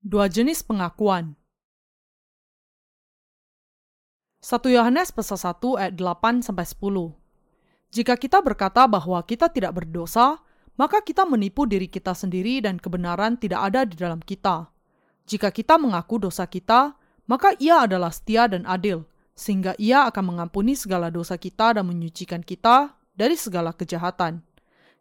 Dua jenis pengakuan. 1 Yohanes pasal 1 ayat 8 sampai 10. Jika kita berkata bahwa kita tidak berdosa, maka kita menipu diri kita sendiri dan kebenaran tidak ada di dalam kita. Jika kita mengaku dosa kita, maka ia adalah setia dan adil, sehingga ia akan mengampuni segala dosa kita dan menyucikan kita dari segala kejahatan.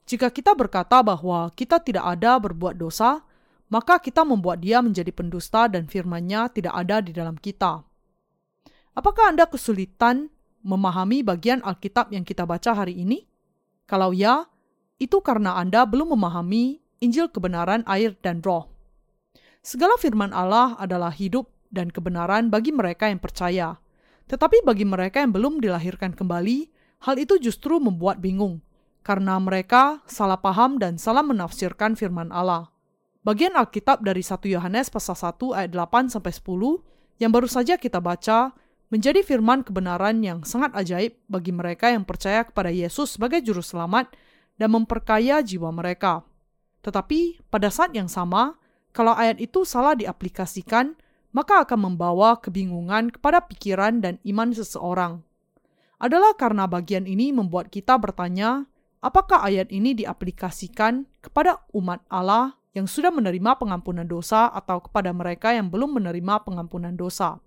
Jika kita berkata bahwa kita tidak ada berbuat dosa, maka kita membuat dia menjadi pendusta dan firman-Nya tidak ada di dalam kita. Apakah Anda kesulitan memahami bagian Alkitab yang kita baca hari ini? Kalau ya, itu karena Anda belum memahami Injil kebenaran air dan roh. Segala firman Allah adalah hidup dan kebenaran bagi mereka yang percaya. Tetapi bagi mereka yang belum dilahirkan kembali, hal itu justru membuat bingung, karena mereka salah paham dan salah menafsirkan firman Allah. Bagian Alkitab dari 1 Yohanes pasal 1 ayat 8 sampai 10 yang baru saja kita baca menjadi firman kebenaran yang sangat ajaib bagi mereka yang percaya kepada Yesus sebagai juru selamat dan memperkaya jiwa mereka. Tetapi pada saat yang sama, kalau ayat itu salah diaplikasikan, maka akan membawa kebingungan kepada pikiran dan iman seseorang. Adalah karena bagian ini membuat kita bertanya, apakah ayat ini diaplikasikan kepada umat Allah yang sudah menerima pengampunan dosa atau kepada mereka yang belum menerima pengampunan dosa.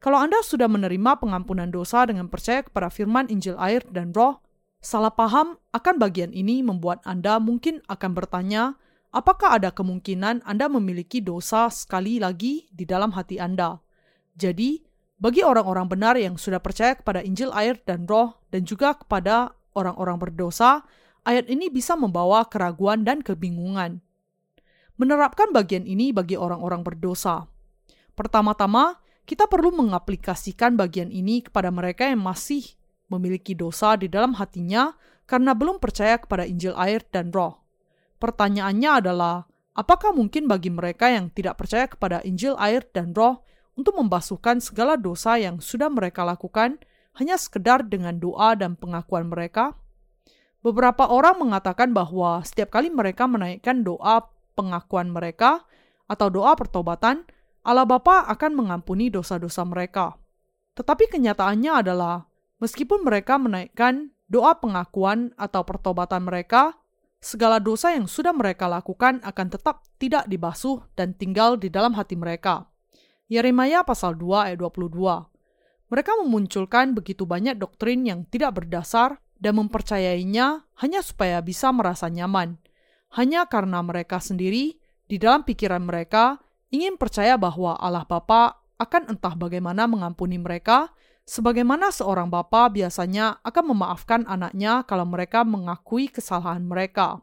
Kalau Anda sudah menerima pengampunan dosa dengan percaya kepada firman Injil air dan roh, salah paham akan bagian ini membuat Anda mungkin akan bertanya, apakah ada kemungkinan Anda memiliki dosa sekali lagi di dalam hati Anda. Jadi, bagi orang-orang benar yang sudah percaya kepada Injil air dan roh dan juga kepada orang-orang berdosa, ayat ini bisa membawa keraguan dan kebingungan menerapkan bagian ini bagi orang-orang berdosa. Pertama-tama, kita perlu mengaplikasikan bagian ini kepada mereka yang masih memiliki dosa di dalam hatinya karena belum percaya kepada Injil air dan roh. Pertanyaannya adalah, apakah mungkin bagi mereka yang tidak percaya kepada Injil air dan roh untuk membasuhkan segala dosa yang sudah mereka lakukan hanya sekedar dengan doa dan pengakuan mereka? Beberapa orang mengatakan bahwa setiap kali mereka menaikkan doa pengakuan mereka atau doa pertobatan, Allah Bapa akan mengampuni dosa-dosa mereka. Tetapi kenyataannya adalah, meskipun mereka menaikkan doa pengakuan atau pertobatan mereka, segala dosa yang sudah mereka lakukan akan tetap tidak dibasuh dan tinggal di dalam hati mereka. Yeremia pasal 2 ayat 22. Mereka memunculkan begitu banyak doktrin yang tidak berdasar dan mempercayainya hanya supaya bisa merasa nyaman hanya karena mereka sendiri di dalam pikiran mereka ingin percaya bahwa Allah Bapa akan entah bagaimana mengampuni mereka, sebagaimana seorang bapa biasanya akan memaafkan anaknya kalau mereka mengakui kesalahan mereka.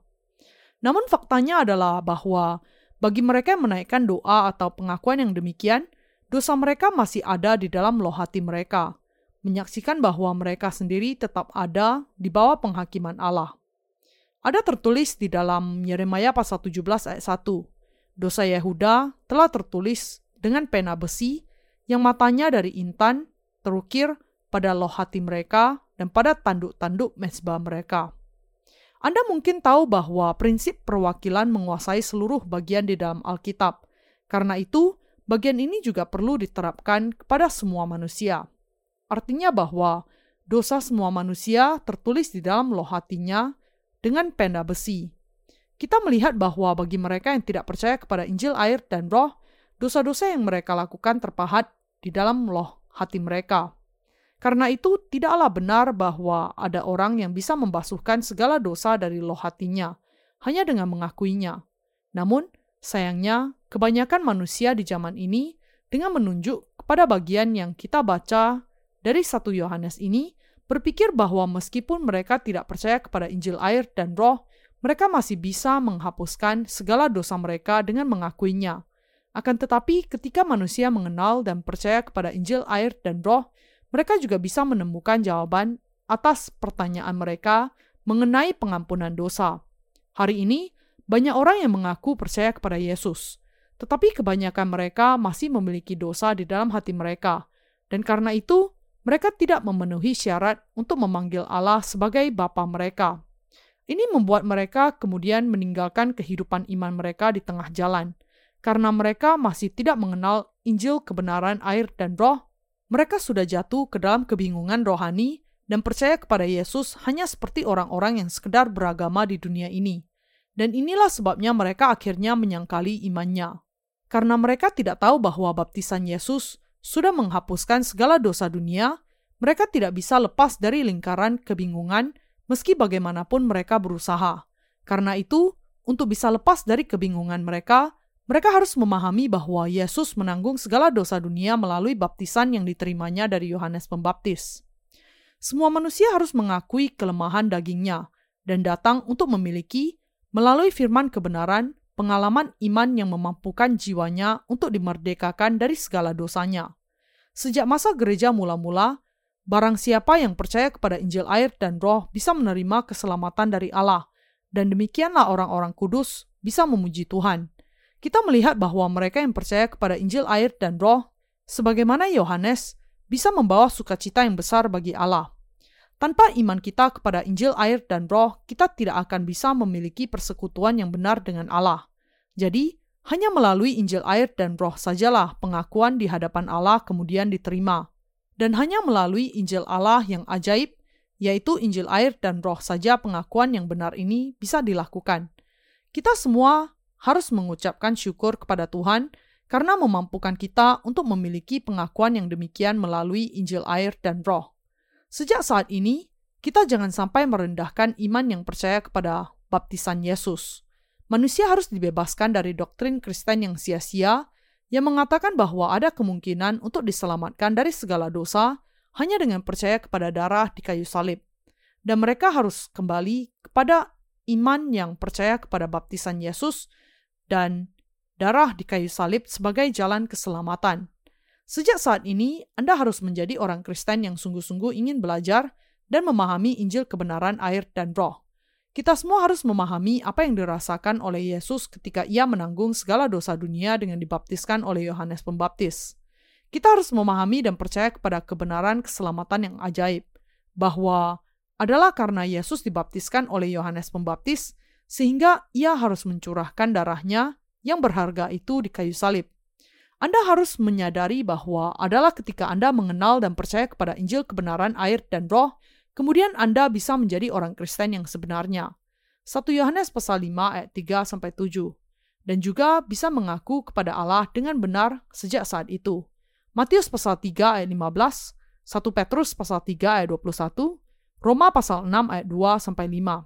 Namun faktanya adalah bahwa bagi mereka yang menaikkan doa atau pengakuan yang demikian, dosa mereka masih ada di dalam loh hati mereka, menyaksikan bahwa mereka sendiri tetap ada di bawah penghakiman Allah. Ada tertulis di dalam Yeremia pasal 17 ayat 1. Dosa Yehuda telah tertulis dengan pena besi yang matanya dari intan terukir pada loh hati mereka dan pada tanduk-tanduk mesbah mereka. Anda mungkin tahu bahwa prinsip perwakilan menguasai seluruh bagian di dalam Alkitab. Karena itu, bagian ini juga perlu diterapkan kepada semua manusia. Artinya bahwa dosa semua manusia tertulis di dalam loh hatinya dengan penda besi. Kita melihat bahwa bagi mereka yang tidak percaya kepada Injil air dan roh, dosa-dosa yang mereka lakukan terpahat di dalam loh hati mereka. Karena itu, tidaklah benar bahwa ada orang yang bisa membasuhkan segala dosa dari loh hatinya, hanya dengan mengakuinya. Namun, sayangnya, kebanyakan manusia di zaman ini dengan menunjuk kepada bagian yang kita baca dari satu Yohanes ini, berpikir bahwa meskipun mereka tidak percaya kepada Injil air dan roh, mereka masih bisa menghapuskan segala dosa mereka dengan mengakuinya. Akan tetapi ketika manusia mengenal dan percaya kepada Injil air dan roh, mereka juga bisa menemukan jawaban atas pertanyaan mereka mengenai pengampunan dosa. Hari ini, banyak orang yang mengaku percaya kepada Yesus, tetapi kebanyakan mereka masih memiliki dosa di dalam hati mereka, dan karena itu mereka tidak memenuhi syarat untuk memanggil Allah sebagai Bapa mereka. Ini membuat mereka kemudian meninggalkan kehidupan iman mereka di tengah jalan, karena mereka masih tidak mengenal Injil kebenaran air dan roh, mereka sudah jatuh ke dalam kebingungan rohani dan percaya kepada Yesus hanya seperti orang-orang yang sekedar beragama di dunia ini. Dan inilah sebabnya mereka akhirnya menyangkali imannya. Karena mereka tidak tahu bahwa baptisan Yesus sudah menghapuskan segala dosa dunia, mereka tidak bisa lepas dari lingkaran kebingungan meski bagaimanapun mereka berusaha. Karena itu, untuk bisa lepas dari kebingungan mereka, mereka harus memahami bahwa Yesus menanggung segala dosa dunia melalui baptisan yang diterimanya dari Yohanes Pembaptis. Semua manusia harus mengakui kelemahan dagingnya dan datang untuk memiliki, melalui firman kebenaran, pengalaman iman yang memampukan jiwanya untuk dimerdekakan dari segala dosanya. Sejak masa gereja mula-mula, barang siapa yang percaya kepada Injil air dan roh bisa menerima keselamatan dari Allah, dan demikianlah orang-orang kudus bisa memuji Tuhan kita melihat bahwa mereka yang percaya kepada Injil air dan roh, sebagaimana Yohanes, bisa membawa sukacita yang besar bagi Allah. Tanpa iman kita kepada Injil air dan roh, kita tidak akan bisa memiliki persekutuan yang benar dengan Allah. Jadi, hanya melalui Injil air dan roh sajalah pengakuan di hadapan Allah kemudian diterima. Dan hanya melalui Injil Allah yang ajaib, yaitu Injil air dan roh saja pengakuan yang benar ini bisa dilakukan. Kita semua harus mengucapkan syukur kepada Tuhan karena memampukan kita untuk memiliki pengakuan yang demikian melalui Injil air dan roh. Sejak saat ini, kita jangan sampai merendahkan iman yang percaya kepada baptisan Yesus. Manusia harus dibebaskan dari doktrin Kristen yang sia-sia yang mengatakan bahwa ada kemungkinan untuk diselamatkan dari segala dosa hanya dengan percaya kepada darah di kayu salib. Dan mereka harus kembali kepada iman yang percaya kepada baptisan Yesus dan darah di kayu salib sebagai jalan keselamatan. Sejak saat ini, Anda harus menjadi orang Kristen yang sungguh-sungguh ingin belajar dan memahami Injil kebenaran air dan roh. Kita semua harus memahami apa yang dirasakan oleh Yesus ketika ia menanggung segala dosa dunia dengan dibaptiskan oleh Yohanes Pembaptis. Kita harus memahami dan percaya kepada kebenaran keselamatan yang ajaib, bahwa adalah karena Yesus dibaptiskan oleh Yohanes Pembaptis, sehingga ia harus mencurahkan darahnya yang berharga itu di kayu salib. Anda harus menyadari bahwa adalah ketika Anda mengenal dan percaya kepada Injil kebenaran air dan roh, kemudian Anda bisa menjadi orang Kristen yang sebenarnya. 1 Yohanes pasal 5 ayat 3 sampai 7 dan juga bisa mengaku kepada Allah dengan benar sejak saat itu. Matius pasal 3 ayat 15, 1 Petrus pasal 3 ayat 21, Roma pasal 6 ayat 2 sampai 5.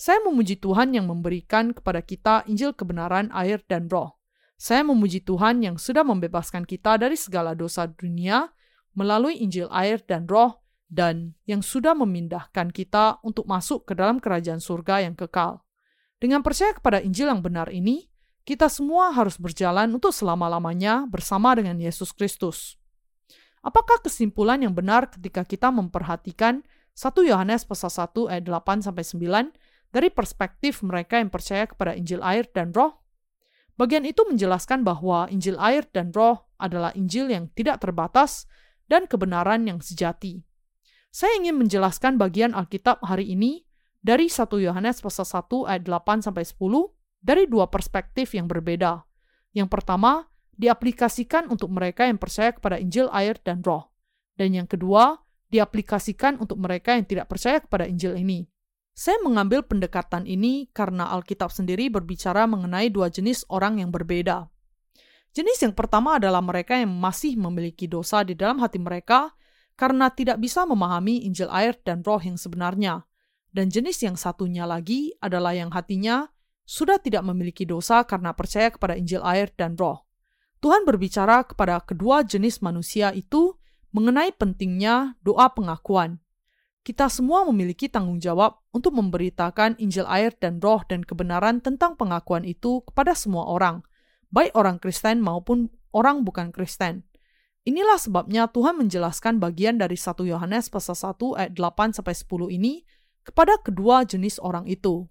Saya memuji Tuhan yang memberikan kepada kita Injil kebenaran, air, dan roh. Saya memuji Tuhan yang sudah membebaskan kita dari segala dosa dunia melalui Injil air dan roh dan yang sudah memindahkan kita untuk masuk ke dalam kerajaan surga yang kekal. Dengan percaya kepada Injil yang benar ini, kita semua harus berjalan untuk selama-lamanya bersama dengan Yesus Kristus. Apakah kesimpulan yang benar ketika kita memperhatikan 1 Yohanes pasal 1 ayat 8 sampai 9 dari perspektif mereka yang percaya kepada Injil air dan roh. Bagian itu menjelaskan bahwa Injil air dan roh adalah Injil yang tidak terbatas dan kebenaran yang sejati. Saya ingin menjelaskan bagian Alkitab hari ini dari 1 Yohanes pasal 1 ayat 8 sampai 10 dari dua perspektif yang berbeda. Yang pertama, diaplikasikan untuk mereka yang percaya kepada Injil air dan roh. Dan yang kedua, diaplikasikan untuk mereka yang tidak percaya kepada Injil ini. Saya mengambil pendekatan ini karena Alkitab sendiri berbicara mengenai dua jenis orang yang berbeda. Jenis yang pertama adalah mereka yang masih memiliki dosa di dalam hati mereka karena tidak bisa memahami Injil air dan roh yang sebenarnya. Dan jenis yang satunya lagi adalah yang hatinya sudah tidak memiliki dosa karena percaya kepada Injil air dan roh. Tuhan berbicara kepada kedua jenis manusia itu mengenai pentingnya doa pengakuan. Kita semua memiliki tanggung jawab untuk memberitakan Injil air dan roh dan kebenaran tentang pengakuan itu kepada semua orang, baik orang Kristen maupun orang bukan Kristen. Inilah sebabnya Tuhan menjelaskan bagian dari 1 Yohanes pasal 1 ayat 8 sampai 10 ini kepada kedua jenis orang itu.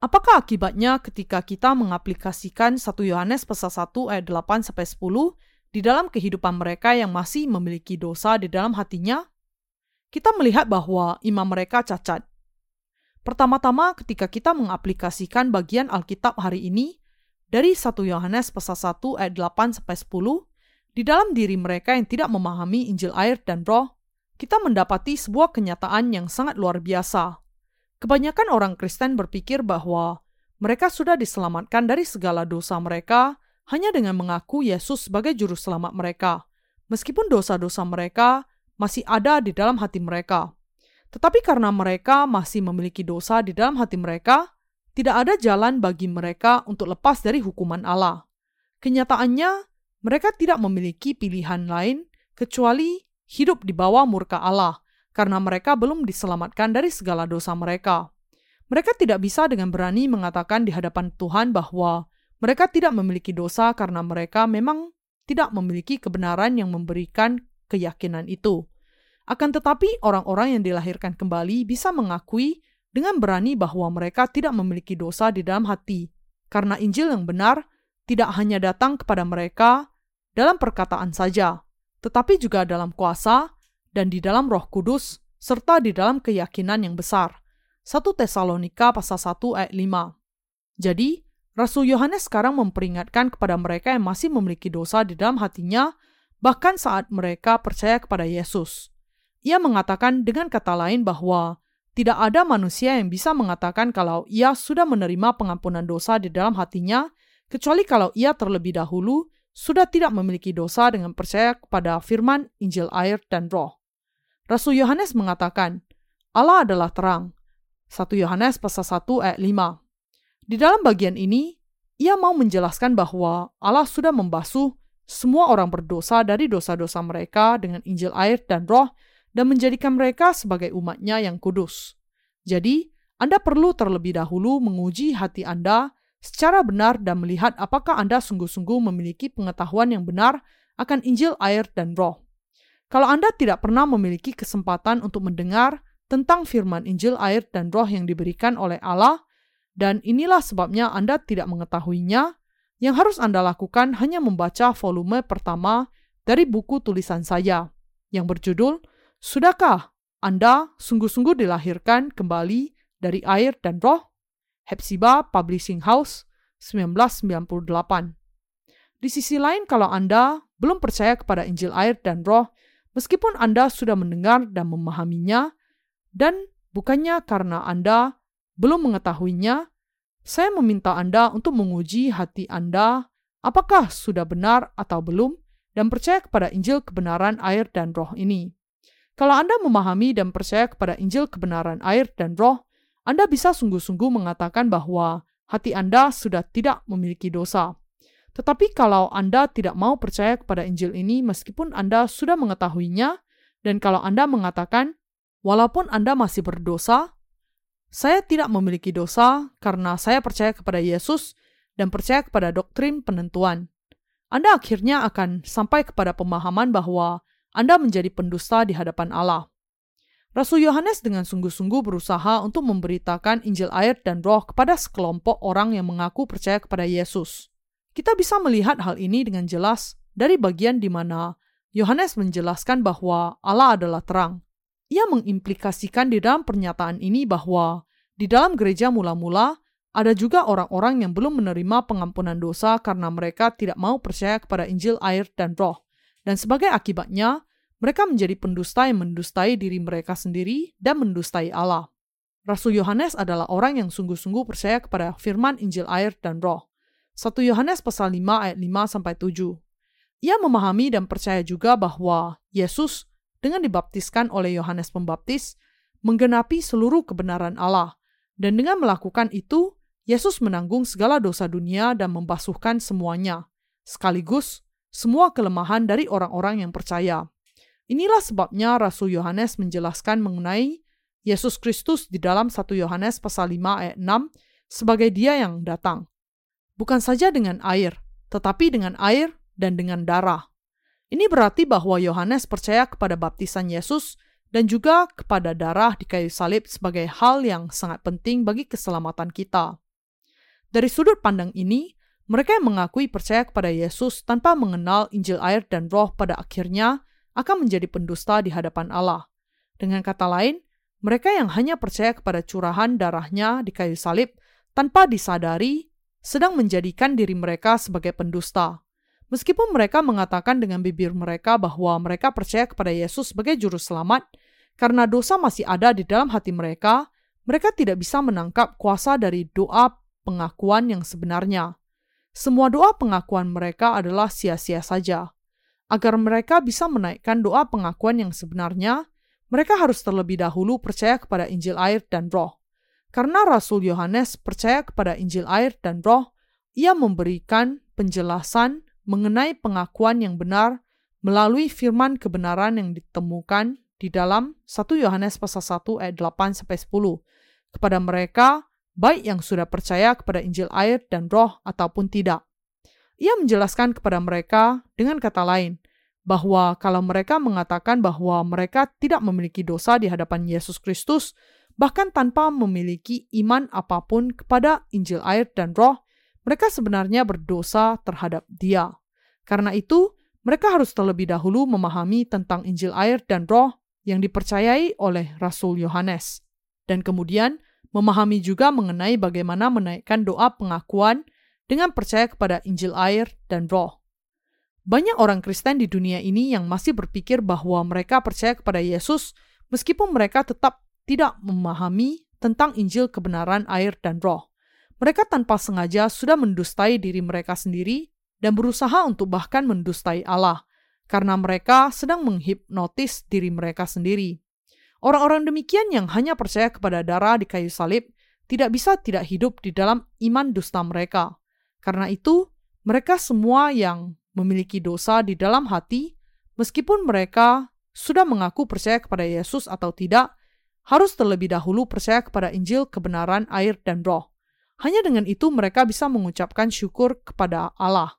Apakah akibatnya ketika kita mengaplikasikan 1 Yohanes pasal 1 ayat 8 sampai 10 di dalam kehidupan mereka yang masih memiliki dosa di dalam hatinya? kita melihat bahwa imam mereka cacat. Pertama-tama, ketika kita mengaplikasikan bagian Alkitab hari ini, dari 1 Yohanes pasal 1 ayat 8 sampai 10, di dalam diri mereka yang tidak memahami Injil air dan Roh, kita mendapati sebuah kenyataan yang sangat luar biasa. Kebanyakan orang Kristen berpikir bahwa mereka sudah diselamatkan dari segala dosa mereka hanya dengan mengaku Yesus sebagai juru selamat mereka, meskipun dosa-dosa mereka masih ada di dalam hati mereka. Tetapi karena mereka masih memiliki dosa di dalam hati mereka, tidak ada jalan bagi mereka untuk lepas dari hukuman Allah. Kenyataannya, mereka tidak memiliki pilihan lain kecuali hidup di bawah murka Allah, karena mereka belum diselamatkan dari segala dosa mereka. Mereka tidak bisa dengan berani mengatakan di hadapan Tuhan bahwa mereka tidak memiliki dosa karena mereka memang tidak memiliki kebenaran yang memberikan keyakinan itu. Akan tetapi, orang-orang yang dilahirkan kembali bisa mengakui dengan berani bahwa mereka tidak memiliki dosa di dalam hati, karena Injil yang benar tidak hanya datang kepada mereka dalam perkataan saja, tetapi juga dalam kuasa dan di dalam Roh Kudus serta di dalam keyakinan yang besar. 1 Tesalonika pasal 1 ayat 5. Jadi, Rasul Yohanes sekarang memperingatkan kepada mereka yang masih memiliki dosa di dalam hatinya, bahkan saat mereka percaya kepada Yesus. Ia mengatakan dengan kata lain bahwa tidak ada manusia yang bisa mengatakan kalau ia sudah menerima pengampunan dosa di dalam hatinya, kecuali kalau ia terlebih dahulu sudah tidak memiliki dosa dengan percaya kepada firman Injil air dan roh. Rasul Yohanes mengatakan, Allah adalah terang. 1 Yohanes pasal 1 ayat 5. Di dalam bagian ini, ia mau menjelaskan bahwa Allah sudah membasuh semua orang berdosa dari dosa-dosa mereka dengan Injil air dan roh dan menjadikan mereka sebagai umatnya yang kudus. Jadi, Anda perlu terlebih dahulu menguji hati Anda secara benar dan melihat apakah Anda sungguh-sungguh memiliki pengetahuan yang benar akan Injil air dan roh. Kalau Anda tidak pernah memiliki kesempatan untuk mendengar tentang firman Injil air dan roh yang diberikan oleh Allah, dan inilah sebabnya Anda tidak mengetahuinya, yang harus Anda lakukan hanya membaca volume pertama dari buku tulisan saya, yang berjudul Sudahkah Anda sungguh-sungguh dilahirkan kembali dari air dan roh? Hepzibah Publishing House 1998 Di sisi lain kalau Anda belum percaya kepada Injil air dan roh, meskipun Anda sudah mendengar dan memahaminya, dan bukannya karena Anda belum mengetahuinya, saya meminta Anda untuk menguji hati Anda apakah sudah benar atau belum dan percaya kepada Injil kebenaran air dan roh ini. Kalau Anda memahami dan percaya kepada Injil kebenaran air dan roh, Anda bisa sungguh-sungguh mengatakan bahwa hati Anda sudah tidak memiliki dosa. Tetapi kalau Anda tidak mau percaya kepada Injil ini meskipun Anda sudah mengetahuinya, dan kalau Anda mengatakan, walaupun Anda masih berdosa, saya tidak memiliki dosa karena saya percaya kepada Yesus dan percaya kepada doktrin penentuan. Anda akhirnya akan sampai kepada pemahaman bahwa anda menjadi pendusta di hadapan Allah. Rasul Yohanes dengan sungguh-sungguh berusaha untuk memberitakan Injil air dan roh kepada sekelompok orang yang mengaku percaya kepada Yesus. Kita bisa melihat hal ini dengan jelas dari bagian di mana Yohanes menjelaskan bahwa Allah adalah terang. Ia mengimplikasikan di dalam pernyataan ini bahwa di dalam gereja mula-mula ada juga orang-orang yang belum menerima pengampunan dosa karena mereka tidak mau percaya kepada Injil air dan roh. Dan sebagai akibatnya, mereka menjadi pendusta yang mendustai diri mereka sendiri dan mendustai Allah. Rasul Yohanes adalah orang yang sungguh-sungguh percaya kepada firman Injil air dan roh. 1 Yohanes pasal 5 ayat 5 sampai 7. Ia memahami dan percaya juga bahwa Yesus dengan dibaptiskan oleh Yohanes Pembaptis menggenapi seluruh kebenaran Allah dan dengan melakukan itu Yesus menanggung segala dosa dunia dan membasuhkan semuanya sekaligus semua kelemahan dari orang-orang yang percaya. Inilah sebabnya Rasul Yohanes menjelaskan mengenai Yesus Kristus di dalam 1 Yohanes pasal 5 ayat 6 sebagai dia yang datang. Bukan saja dengan air, tetapi dengan air dan dengan darah. Ini berarti bahwa Yohanes percaya kepada baptisan Yesus dan juga kepada darah di kayu salib sebagai hal yang sangat penting bagi keselamatan kita. Dari sudut pandang ini, mereka yang mengakui percaya kepada Yesus tanpa mengenal Injil air dan roh pada akhirnya akan menjadi pendusta di hadapan Allah. Dengan kata lain, mereka yang hanya percaya kepada curahan darahnya di kayu salib tanpa disadari sedang menjadikan diri mereka sebagai pendusta. Meskipun mereka mengatakan dengan bibir mereka bahwa mereka percaya kepada Yesus sebagai juru selamat, karena dosa masih ada di dalam hati mereka, mereka tidak bisa menangkap kuasa dari doa pengakuan yang sebenarnya. Semua doa pengakuan mereka adalah sia-sia saja. Agar mereka bisa menaikkan doa pengakuan yang sebenarnya, mereka harus terlebih dahulu percaya kepada Injil air dan Roh. Karena Rasul Yohanes percaya kepada Injil air dan Roh, ia memberikan penjelasan mengenai pengakuan yang benar melalui firman kebenaran yang ditemukan di dalam 1 Yohanes pasal 1 ayat 8 sampai 10 kepada mereka baik yang sudah percaya kepada Injil air dan Roh ataupun tidak. Ia menjelaskan kepada mereka dengan kata lain bahwa kalau mereka mengatakan bahwa mereka tidak memiliki dosa di hadapan Yesus Kristus, bahkan tanpa memiliki iman apa pun kepada Injil air dan Roh, mereka sebenarnya berdosa terhadap Dia. Karena itu, mereka harus terlebih dahulu memahami tentang Injil air dan Roh yang dipercayai oleh Rasul Yohanes, dan kemudian memahami juga mengenai bagaimana menaikkan doa pengakuan dengan percaya kepada Injil air dan Roh. Banyak orang Kristen di dunia ini yang masih berpikir bahwa mereka percaya kepada Yesus, meskipun mereka tetap tidak memahami tentang Injil kebenaran air dan Roh. Mereka tanpa sengaja sudah mendustai diri mereka sendiri dan berusaha untuk bahkan mendustai Allah, karena mereka sedang menghipnotis diri mereka sendiri. Orang-orang demikian yang hanya percaya kepada darah di kayu salib tidak bisa tidak hidup di dalam iman dusta mereka. Karena itu, mereka semua yang memiliki dosa di dalam hati, meskipun mereka sudah mengaku percaya kepada Yesus atau tidak, harus terlebih dahulu percaya kepada Injil kebenaran air dan roh. Hanya dengan itu mereka bisa mengucapkan syukur kepada Allah.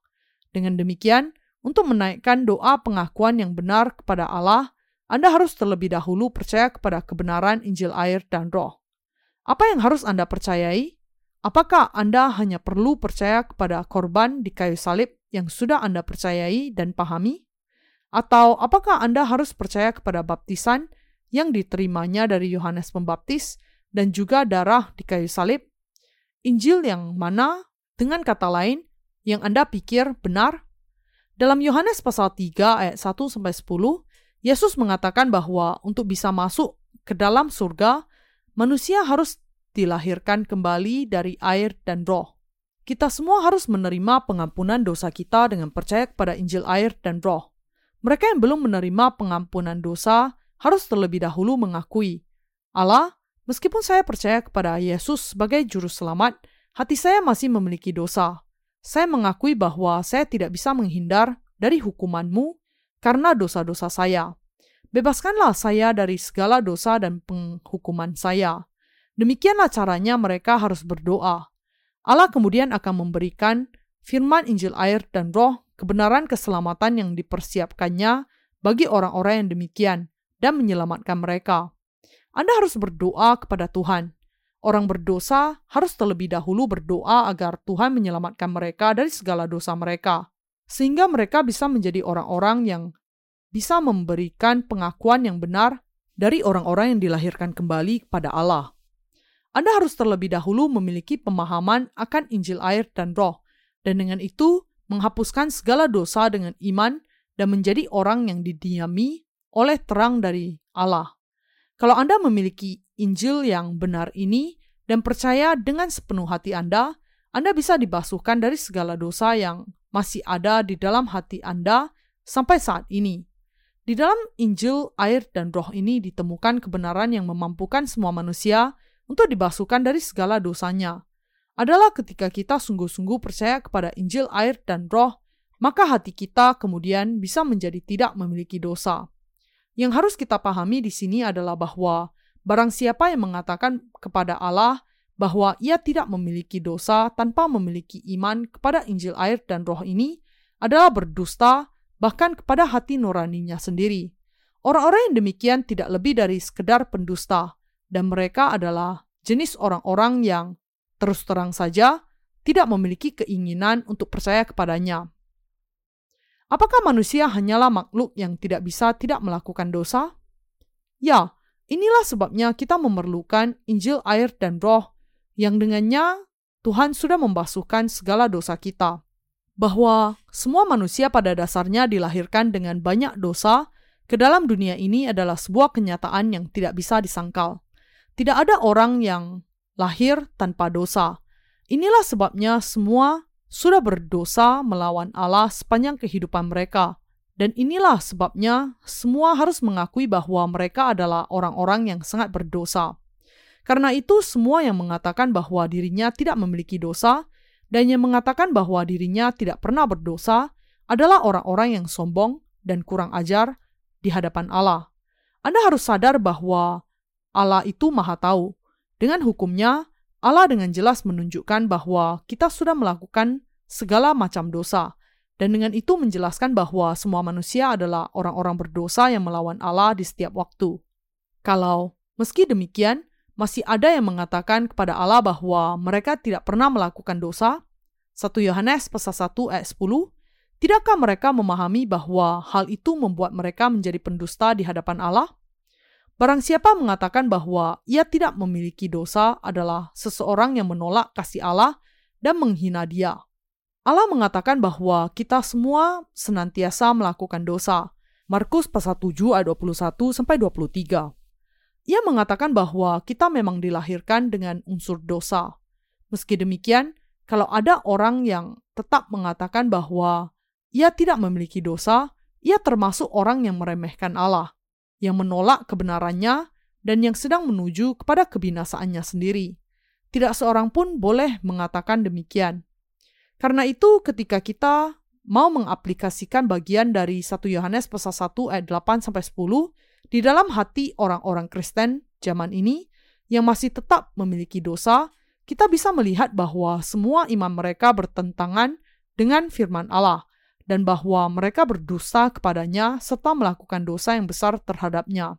Dengan demikian, untuk menaikkan doa pengakuan yang benar kepada Allah, Anda harus terlebih dahulu percaya kepada kebenaran Injil air dan roh. Apa yang harus Anda percayai? Apakah Anda hanya perlu percaya kepada korban di kayu salib yang sudah Anda percayai dan pahami? Atau apakah Anda harus percaya kepada baptisan yang diterimanya dari Yohanes Pembaptis dan juga darah di kayu salib Injil yang mana, dengan kata lain, yang Anda pikir benar? Dalam Yohanes pasal 3 ayat 1 sampai 10, Yesus mengatakan bahwa untuk bisa masuk ke dalam surga, manusia harus dilahirkan kembali dari air dan roh. Kita semua harus menerima pengampunan dosa kita dengan percaya kepada Injil air dan roh. Mereka yang belum menerima pengampunan dosa harus terlebih dahulu mengakui Allah Meskipun saya percaya kepada Yesus sebagai juru selamat, hati saya masih memiliki dosa. Saya mengakui bahwa saya tidak bisa menghindar dari hukumanmu karena dosa-dosa saya. Bebaskanlah saya dari segala dosa dan penghukuman saya. Demikianlah caranya mereka harus berdoa. Allah kemudian akan memberikan firman Injil air dan roh kebenaran keselamatan yang dipersiapkannya bagi orang-orang yang demikian dan menyelamatkan mereka. Anda harus berdoa kepada Tuhan. Orang berdosa harus terlebih dahulu berdoa agar Tuhan menyelamatkan mereka dari segala dosa mereka, sehingga mereka bisa menjadi orang-orang yang bisa memberikan pengakuan yang benar dari orang-orang yang dilahirkan kembali kepada Allah. Anda harus terlebih dahulu memiliki pemahaman akan Injil air dan roh, dan dengan itu menghapuskan segala dosa dengan iman dan menjadi orang yang didiami oleh terang dari Allah. Kalau Anda memiliki Injil yang benar ini dan percaya dengan sepenuh hati Anda, Anda bisa dibasuhkan dari segala dosa yang masih ada di dalam hati Anda sampai saat ini. Di dalam Injil, air, dan roh ini ditemukan kebenaran yang memampukan semua manusia untuk dibasuhkan dari segala dosanya. Adalah ketika kita sungguh-sungguh percaya kepada Injil, air, dan roh, maka hati kita kemudian bisa menjadi tidak memiliki dosa. Yang harus kita pahami di sini adalah bahwa barang siapa yang mengatakan kepada Allah bahwa ia tidak memiliki dosa tanpa memiliki iman kepada Injil air dan roh ini adalah berdusta bahkan kepada hati nuraninya sendiri. Orang-orang yang demikian tidak lebih dari sekedar pendusta dan mereka adalah jenis orang-orang yang terus terang saja tidak memiliki keinginan untuk percaya kepadanya. Apakah manusia hanyalah makhluk yang tidak bisa tidak melakukan dosa? Ya, inilah sebabnya kita memerlukan Injil air dan roh yang dengannya Tuhan sudah membasuhkan segala dosa kita. Bahwa semua manusia pada dasarnya dilahirkan dengan banyak dosa ke dalam dunia ini adalah sebuah kenyataan yang tidak bisa disangkal. Tidak ada orang yang lahir tanpa dosa. Inilah sebabnya semua sudah berdosa melawan Allah sepanjang kehidupan mereka. Dan inilah sebabnya semua harus mengakui bahwa mereka adalah orang-orang yang sangat berdosa. Karena itu, semua yang mengatakan bahwa dirinya tidak memiliki dosa dan yang mengatakan bahwa dirinya tidak pernah berdosa adalah orang-orang yang sombong dan kurang ajar di hadapan Allah. Anda harus sadar bahwa Allah itu Maha Tahu. Dengan hukumnya, Allah dengan jelas menunjukkan bahwa kita sudah melakukan segala macam dosa, dan dengan itu menjelaskan bahwa semua manusia adalah orang-orang berdosa yang melawan Allah di setiap waktu. Kalau meski demikian, masih ada yang mengatakan kepada Allah bahwa mereka tidak pernah melakukan dosa. 1 Yohanes pasal 1 ayat 10, Tidakkah mereka memahami bahwa hal itu membuat mereka menjadi pendusta di hadapan Allah? Barang siapa mengatakan bahwa ia tidak memiliki dosa adalah seseorang yang menolak kasih Allah dan menghina Dia. Allah mengatakan bahwa kita semua senantiasa melakukan dosa. Markus pasal 7 ayat 21 sampai 23. Ia mengatakan bahwa kita memang dilahirkan dengan unsur dosa. Meski demikian, kalau ada orang yang tetap mengatakan bahwa ia tidak memiliki dosa, ia termasuk orang yang meremehkan Allah, yang menolak kebenarannya, dan yang sedang menuju kepada kebinasaannya sendiri. Tidak seorang pun boleh mengatakan demikian. Karena itu, ketika kita mau mengaplikasikan bagian dari 1 Yohanes pasal 1 ayat 8 sampai 10 di dalam hati orang-orang Kristen zaman ini yang masih tetap memiliki dosa, kita bisa melihat bahwa semua iman mereka bertentangan dengan firman Allah dan bahwa mereka berdosa kepadanya serta melakukan dosa yang besar terhadapnya.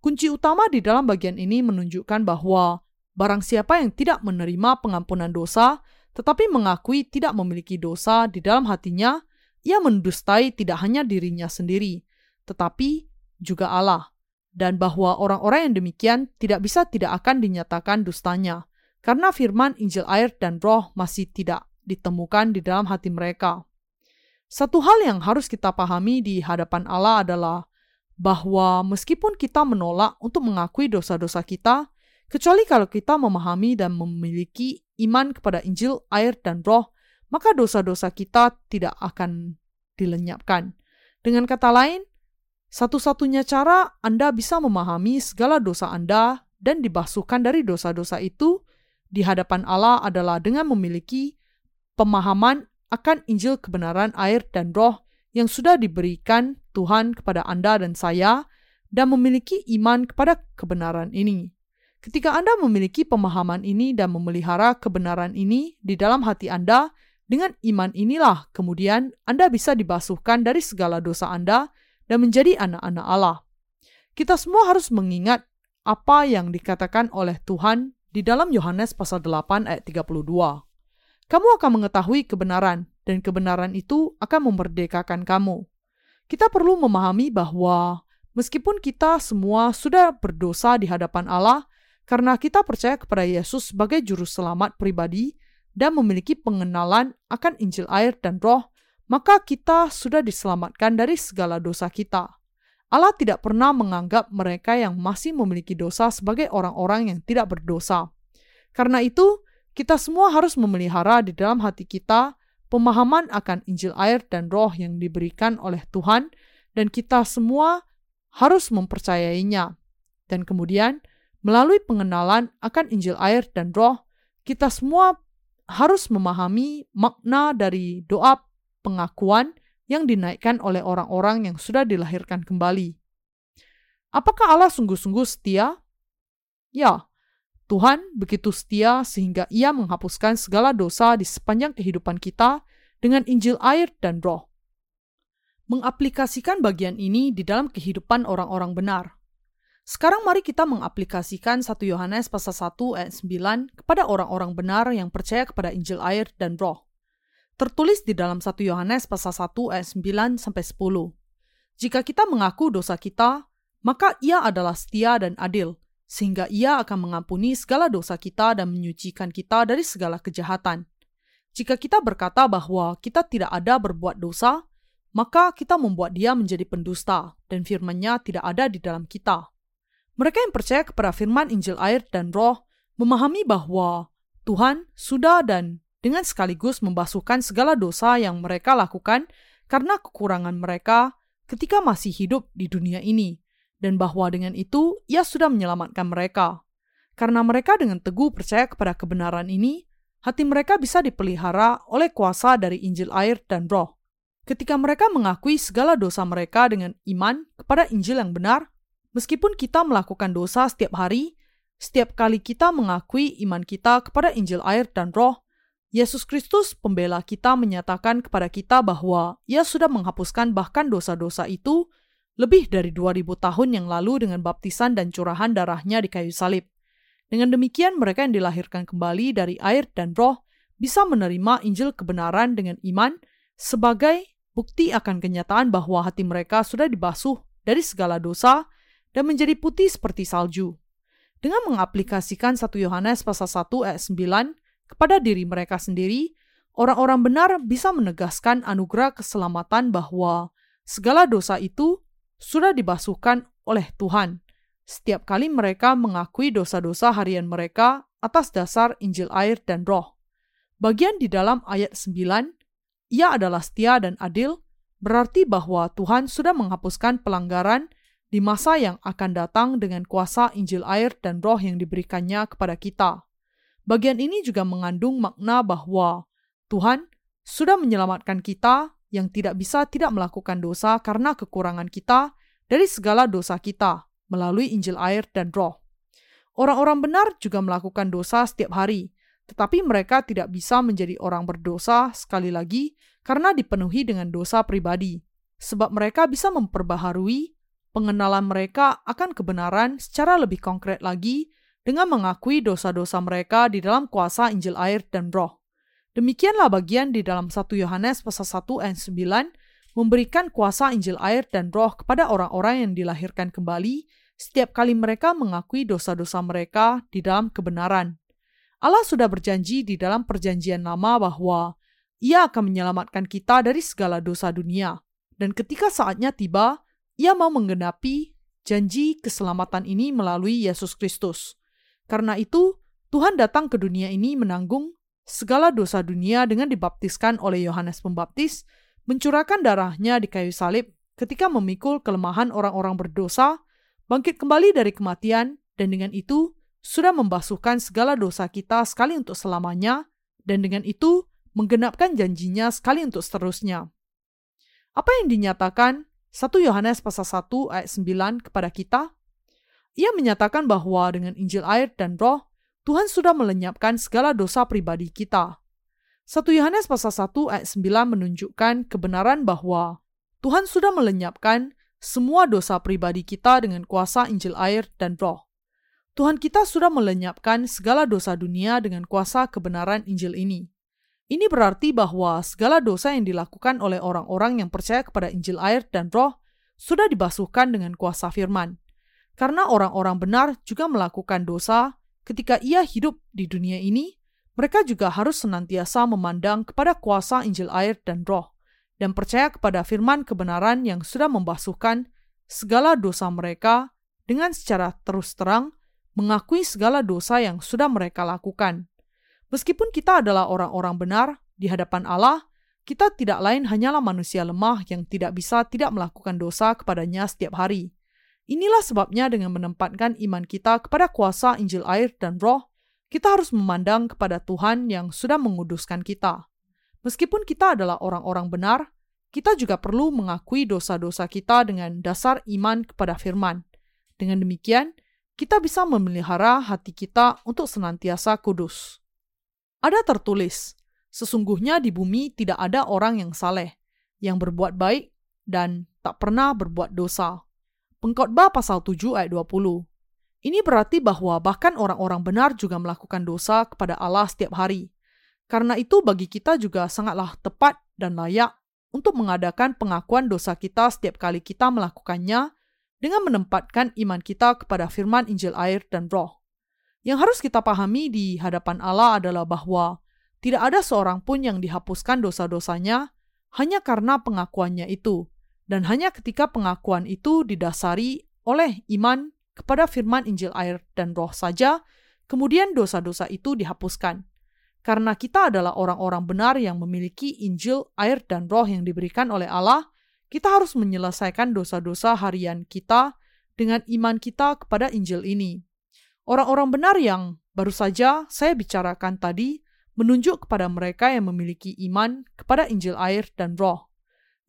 Kunci utama di dalam bagian ini menunjukkan bahwa barang siapa yang tidak menerima pengampunan dosa, tetapi mengakui tidak memiliki dosa di dalam hatinya, ia mendustai tidak hanya dirinya sendiri, tetapi juga Allah, dan bahwa orang-orang yang demikian tidak bisa tidak akan dinyatakan dustanya, karena firman Injil air dan roh masih tidak ditemukan di dalam hati mereka. Satu hal yang harus kita pahami di hadapan Allah adalah bahwa meskipun kita menolak untuk mengakui dosa-dosa kita, kecuali kalau kita memahami dan memiliki iman kepada Injil, air, dan roh, maka dosa-dosa kita tidak akan dilenyapkan. Dengan kata lain, satu-satunya cara Anda bisa memahami segala dosa Anda dan dibasuhkan dari dosa-dosa itu di hadapan Allah adalah dengan memiliki pemahaman akan Injil kebenaran air dan roh yang sudah diberikan Tuhan kepada Anda dan saya dan memiliki iman kepada kebenaran ini. Ketika Anda memiliki pemahaman ini dan memelihara kebenaran ini di dalam hati Anda, dengan iman inilah kemudian Anda bisa dibasuhkan dari segala dosa Anda dan menjadi anak-anak Allah. Kita semua harus mengingat apa yang dikatakan oleh Tuhan di dalam Yohanes pasal 8 ayat 32. Kamu akan mengetahui kebenaran dan kebenaran itu akan memerdekakan kamu. Kita perlu memahami bahwa meskipun kita semua sudah berdosa di hadapan Allah karena kita percaya kepada Yesus sebagai juru selamat pribadi dan memiliki pengenalan akan Injil air dan roh, maka kita sudah diselamatkan dari segala dosa kita. Allah tidak pernah menganggap mereka yang masih memiliki dosa sebagai orang-orang yang tidak berdosa. Karena itu, kita semua harus memelihara di dalam hati kita pemahaman akan Injil air dan roh yang diberikan oleh Tuhan, dan kita semua harus mempercayainya. Dan kemudian, melalui pengenalan akan Injil air dan roh, kita semua harus memahami makna dari doa pengakuan yang dinaikkan oleh orang-orang yang sudah dilahirkan kembali. Apakah Allah sungguh-sungguh setia? Ya, Tuhan begitu setia sehingga Ia menghapuskan segala dosa di sepanjang kehidupan kita dengan Injil air dan Roh. Mengaplikasikan bagian ini di dalam kehidupan orang-orang benar. Sekarang mari kita mengaplikasikan 1 Yohanes pasal 1 ayat 9 kepada orang-orang benar yang percaya kepada Injil air dan Roh tertulis di dalam 1 Yohanes pasal 1 ayat 9 sampai 10. Jika kita mengaku dosa kita, maka ia adalah setia dan adil, sehingga ia akan mengampuni segala dosa kita dan menyucikan kita dari segala kejahatan. Jika kita berkata bahwa kita tidak ada berbuat dosa, maka kita membuat dia menjadi pendusta dan firman-Nya tidak ada di dalam kita. Mereka yang percaya kepada firman Injil air dan roh memahami bahwa Tuhan sudah dan dengan sekaligus membasuhkan segala dosa yang mereka lakukan karena kekurangan mereka ketika masih hidup di dunia ini dan bahwa dengan itu ia sudah menyelamatkan mereka. Karena mereka dengan teguh percaya kepada kebenaran ini, hati mereka bisa dipelihara oleh kuasa dari Injil air dan roh. Ketika mereka mengakui segala dosa mereka dengan iman kepada Injil yang benar, meskipun kita melakukan dosa setiap hari, setiap kali kita mengakui iman kita kepada Injil air dan roh, Yesus Kristus pembela kita menyatakan kepada kita bahwa ia sudah menghapuskan bahkan dosa-dosa itu lebih dari 2000 tahun yang lalu dengan baptisan dan curahan darahnya di kayu salib. Dengan demikian mereka yang dilahirkan kembali dari air dan roh bisa menerima Injil kebenaran dengan iman sebagai bukti akan kenyataan bahwa hati mereka sudah dibasuh dari segala dosa dan menjadi putih seperti salju. Dengan mengaplikasikan 1 Yohanes pasal 1 ayat 9 kepada diri mereka sendiri, orang-orang benar bisa menegaskan anugerah keselamatan bahwa segala dosa itu sudah dibasuhkan oleh Tuhan. Setiap kali mereka mengakui dosa-dosa harian mereka atas dasar Injil air dan roh. Bagian di dalam ayat 9, ia adalah setia dan adil, berarti bahwa Tuhan sudah menghapuskan pelanggaran di masa yang akan datang dengan kuasa Injil air dan roh yang diberikannya kepada kita. Bagian ini juga mengandung makna bahwa Tuhan sudah menyelamatkan kita yang tidak bisa tidak melakukan dosa karena kekurangan kita dari segala dosa kita melalui Injil air dan roh. Orang-orang benar juga melakukan dosa setiap hari, tetapi mereka tidak bisa menjadi orang berdosa sekali lagi karena dipenuhi dengan dosa pribadi, sebab mereka bisa memperbaharui pengenalan mereka akan kebenaran secara lebih konkret lagi dengan mengakui dosa-dosa mereka di dalam kuasa Injil air dan roh. Demikianlah bagian di dalam 1 Yohanes pasal 1 ayat 9 memberikan kuasa Injil air dan roh kepada orang-orang yang dilahirkan kembali setiap kali mereka mengakui dosa-dosa mereka di dalam kebenaran. Allah sudah berjanji di dalam perjanjian lama bahwa ia akan menyelamatkan kita dari segala dosa dunia. Dan ketika saatnya tiba, ia mau menggenapi janji keselamatan ini melalui Yesus Kristus. Karena itu, Tuhan datang ke dunia ini menanggung segala dosa dunia dengan dibaptiskan oleh Yohanes Pembaptis, mencurahkan darahnya di kayu salib ketika memikul kelemahan orang-orang berdosa, bangkit kembali dari kematian, dan dengan itu sudah membasuhkan segala dosa kita sekali untuk selamanya, dan dengan itu menggenapkan janjinya sekali untuk seterusnya. Apa yang dinyatakan 1 Yohanes pasal 1 ayat 9 kepada kita? Ia menyatakan bahwa dengan Injil air dan roh, Tuhan sudah melenyapkan segala dosa pribadi kita. 1 Yohanes pasal 1 ayat 9 menunjukkan kebenaran bahwa Tuhan sudah melenyapkan semua dosa pribadi kita dengan kuasa Injil air dan roh. Tuhan kita sudah melenyapkan segala dosa dunia dengan kuasa kebenaran Injil ini. Ini berarti bahwa segala dosa yang dilakukan oleh orang-orang yang percaya kepada Injil air dan roh sudah dibasuhkan dengan kuasa firman. Karena orang-orang benar juga melakukan dosa ketika ia hidup di dunia ini, mereka juga harus senantiasa memandang kepada kuasa Injil air dan roh, dan percaya kepada firman kebenaran yang sudah membasuhkan segala dosa mereka dengan secara terus terang mengakui segala dosa yang sudah mereka lakukan. Meskipun kita adalah orang-orang benar di hadapan Allah, kita tidak lain hanyalah manusia lemah yang tidak bisa tidak melakukan dosa kepadanya setiap hari. Inilah sebabnya dengan menempatkan iman kita kepada kuasa Injil air dan roh, kita harus memandang kepada Tuhan yang sudah menguduskan kita. Meskipun kita adalah orang-orang benar, kita juga perlu mengakui dosa-dosa kita dengan dasar iman kepada firman. Dengan demikian, kita bisa memelihara hati kita untuk senantiasa kudus. Ada tertulis, sesungguhnya di bumi tidak ada orang yang saleh, yang berbuat baik, dan tak pernah berbuat dosa. Pengkhotbah pasal 7 ayat 20. Ini berarti bahwa bahkan orang-orang benar juga melakukan dosa kepada Allah setiap hari. Karena itu bagi kita juga sangatlah tepat dan layak untuk mengadakan pengakuan dosa kita setiap kali kita melakukannya dengan menempatkan iman kita kepada firman Injil air dan roh. Yang harus kita pahami di hadapan Allah adalah bahwa tidak ada seorang pun yang dihapuskan dosa-dosanya hanya karena pengakuannya itu, dan hanya ketika pengakuan itu didasari oleh iman kepada firman Injil air dan roh saja, kemudian dosa-dosa itu dihapuskan. Karena kita adalah orang-orang benar yang memiliki Injil, air, dan roh yang diberikan oleh Allah, kita harus menyelesaikan dosa-dosa harian kita dengan iman kita kepada Injil ini. Orang-orang benar yang baru saja saya bicarakan tadi menunjuk kepada mereka yang memiliki iman kepada Injil air dan roh.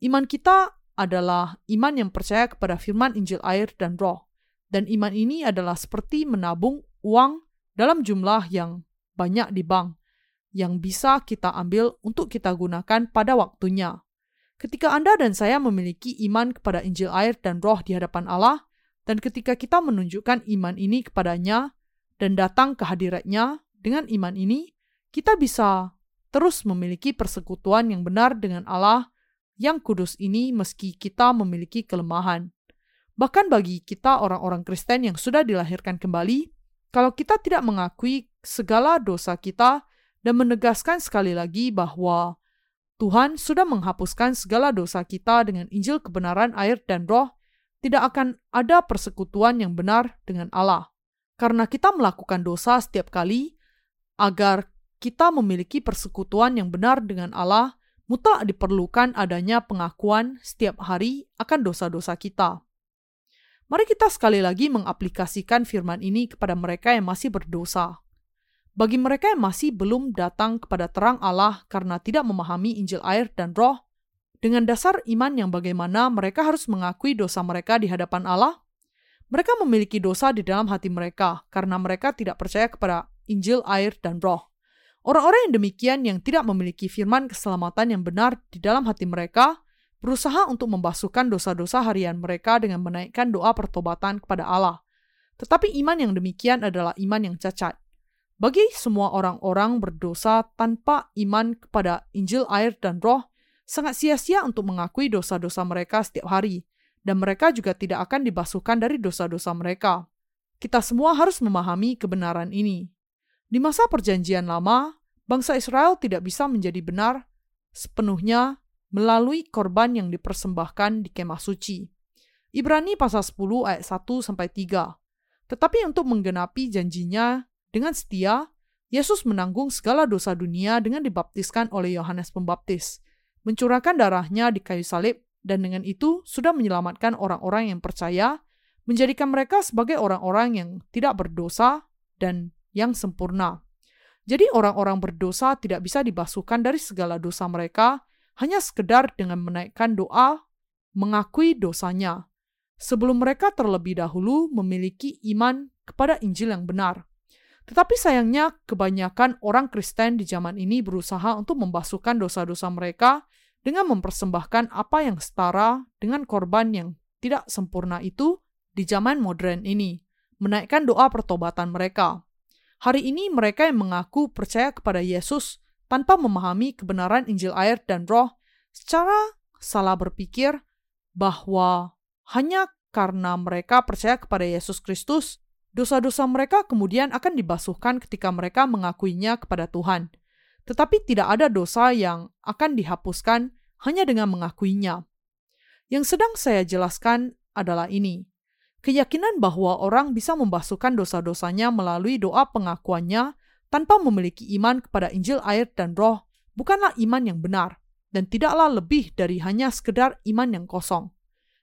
Iman kita adalah iman yang percaya kepada firman Injil air dan roh. Dan iman ini adalah seperti menabung uang dalam jumlah yang banyak di bank yang bisa kita ambil untuk kita gunakan pada waktunya. Ketika Anda dan saya memiliki iman kepada Injil air dan roh di hadapan Allah, dan ketika kita menunjukkan iman ini kepadanya dan datang ke hadiratnya dengan iman ini, kita bisa terus memiliki persekutuan yang benar dengan Allah yang kudus ini meski kita memiliki kelemahan. Bahkan bagi kita orang-orang Kristen yang sudah dilahirkan kembali, kalau kita tidak mengakui segala dosa kita dan menegaskan sekali lagi bahwa Tuhan sudah menghapuskan segala dosa kita dengan Injil kebenaran air dan roh, tidak akan ada persekutuan yang benar dengan Allah. Karena kita melakukan dosa setiap kali, agar kita memiliki persekutuan yang benar dengan Allah, mutlak diperlukan adanya pengakuan setiap hari akan dosa-dosa kita. Mari kita sekali lagi mengaplikasikan firman ini kepada mereka yang masih berdosa. Bagi mereka yang masih belum datang kepada terang Allah karena tidak memahami Injil air dan roh, dengan dasar iman yang bagaimana mereka harus mengakui dosa mereka di hadapan Allah, mereka memiliki dosa di dalam hati mereka karena mereka tidak percaya kepada Injil air dan roh. Orang-orang yang demikian yang tidak memiliki firman keselamatan yang benar di dalam hati mereka, berusaha untuk membasuhkan dosa-dosa harian mereka dengan menaikkan doa pertobatan kepada Allah. Tetapi iman yang demikian adalah iman yang cacat. Bagi semua orang-orang berdosa tanpa iman kepada Injil air dan roh, sangat sia-sia untuk mengakui dosa-dosa mereka setiap hari, dan mereka juga tidak akan dibasuhkan dari dosa-dosa mereka. Kita semua harus memahami kebenaran ini. Di masa Perjanjian Lama, bangsa Israel tidak bisa menjadi benar sepenuhnya melalui korban yang dipersembahkan di kemah suci. Ibrani pasal 10 ayat 1 sampai 3. Tetapi untuk menggenapi janjinya dengan setia, Yesus menanggung segala dosa dunia dengan dibaptiskan oleh Yohanes Pembaptis, mencurahkan darahnya di kayu salib, dan dengan itu sudah menyelamatkan orang-orang yang percaya, menjadikan mereka sebagai orang-orang yang tidak berdosa dan yang sempurna. Jadi orang-orang berdosa tidak bisa dibasuhkan dari segala dosa mereka hanya sekedar dengan menaikkan doa mengakui dosanya sebelum mereka terlebih dahulu memiliki iman kepada Injil yang benar. Tetapi sayangnya kebanyakan orang Kristen di zaman ini berusaha untuk membasuhkan dosa-dosa mereka dengan mempersembahkan apa yang setara dengan korban yang tidak sempurna itu di zaman modern ini, menaikkan doa pertobatan mereka. Hari ini mereka yang mengaku percaya kepada Yesus tanpa memahami kebenaran Injil air dan roh secara salah berpikir bahwa hanya karena mereka percaya kepada Yesus Kristus, Dosa-dosa mereka kemudian akan dibasuhkan ketika mereka mengakuinya kepada Tuhan. Tetapi tidak ada dosa yang akan dihapuskan hanya dengan mengakuinya. Yang sedang saya jelaskan adalah ini. Keyakinan bahwa orang bisa membasuhkan dosa-dosanya melalui doa pengakuannya tanpa memiliki iman kepada Injil air dan roh bukanlah iman yang benar dan tidaklah lebih dari hanya sekedar iman yang kosong.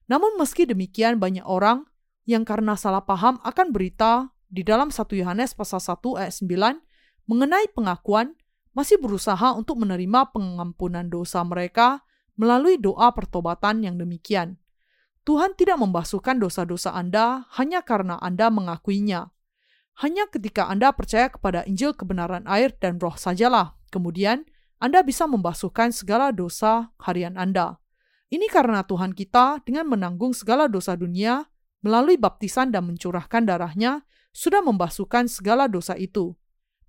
Namun meski demikian banyak orang yang karena salah paham akan berita di dalam 1 Yohanes pasal 1 ayat 9 mengenai pengakuan masih berusaha untuk menerima pengampunan dosa mereka melalui doa pertobatan yang demikian. Tuhan tidak membasuhkan dosa-dosa Anda hanya karena Anda mengakuinya. Hanya ketika Anda percaya kepada Injil kebenaran air dan roh sajalah, kemudian Anda bisa membasuhkan segala dosa harian Anda. Ini karena Tuhan kita dengan menanggung segala dosa dunia melalui baptisan dan mencurahkan darahnya, sudah membasuhkan segala dosa itu.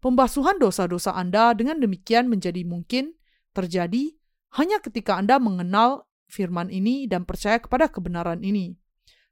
Pembasuhan dosa-dosa Anda dengan demikian menjadi mungkin terjadi hanya ketika Anda mengenal firman ini dan percaya kepada kebenaran ini.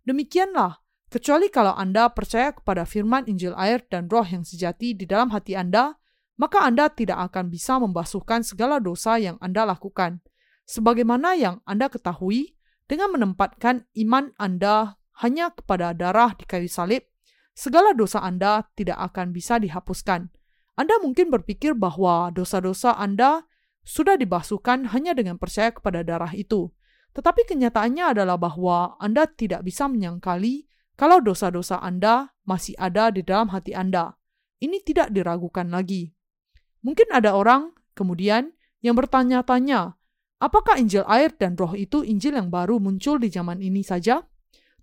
Demikianlah, kecuali kalau Anda percaya kepada firman Injil air dan roh yang sejati di dalam hati Anda, maka Anda tidak akan bisa membasuhkan segala dosa yang Anda lakukan. Sebagaimana yang Anda ketahui, dengan menempatkan iman Anda hanya kepada darah di kayu salib, segala dosa Anda tidak akan bisa dihapuskan. Anda mungkin berpikir bahwa dosa-dosa Anda sudah dibasuhkan hanya dengan percaya kepada darah itu. Tetapi kenyataannya adalah bahwa Anda tidak bisa menyangkali kalau dosa-dosa Anda masih ada di dalam hati Anda. Ini tidak diragukan lagi. Mungkin ada orang kemudian yang bertanya-tanya, Apakah Injil air dan roh itu Injil yang baru muncul di zaman ini saja?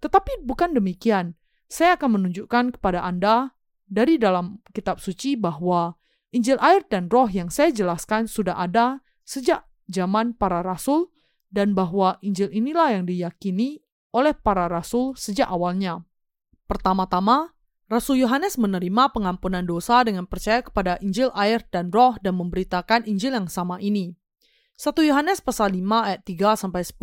Tetapi bukan demikian. Saya akan menunjukkan kepada Anda dari dalam kitab suci bahwa Injil air dan roh yang saya jelaskan sudah ada sejak zaman para rasul dan bahwa Injil inilah yang diyakini oleh para rasul sejak awalnya. Pertama-tama, Rasul Yohanes menerima pengampunan dosa dengan percaya kepada Injil air dan roh dan memberitakan Injil yang sama ini. 1 Yohanes pasal 5 ayat 3 sampai 10.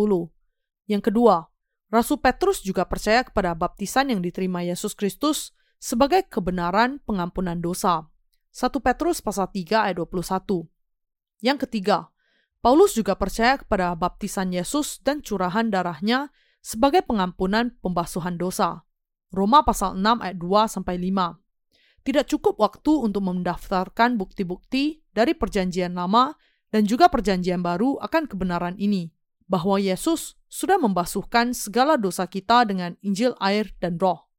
Yang kedua, Rasul Petrus juga percaya kepada baptisan yang diterima Yesus Kristus sebagai kebenaran pengampunan dosa. 1 Petrus pasal 3 ayat 21. Yang ketiga, Paulus juga percaya kepada baptisan Yesus dan curahan darahnya sebagai pengampunan pembasuhan dosa. Roma pasal 6 ayat 2 sampai 5. Tidak cukup waktu untuk mendaftarkan bukti-bukti dari perjanjian lama dan juga perjanjian baru akan kebenaran ini, bahwa Yesus sudah membasuhkan segala dosa kita dengan Injil air dan roh.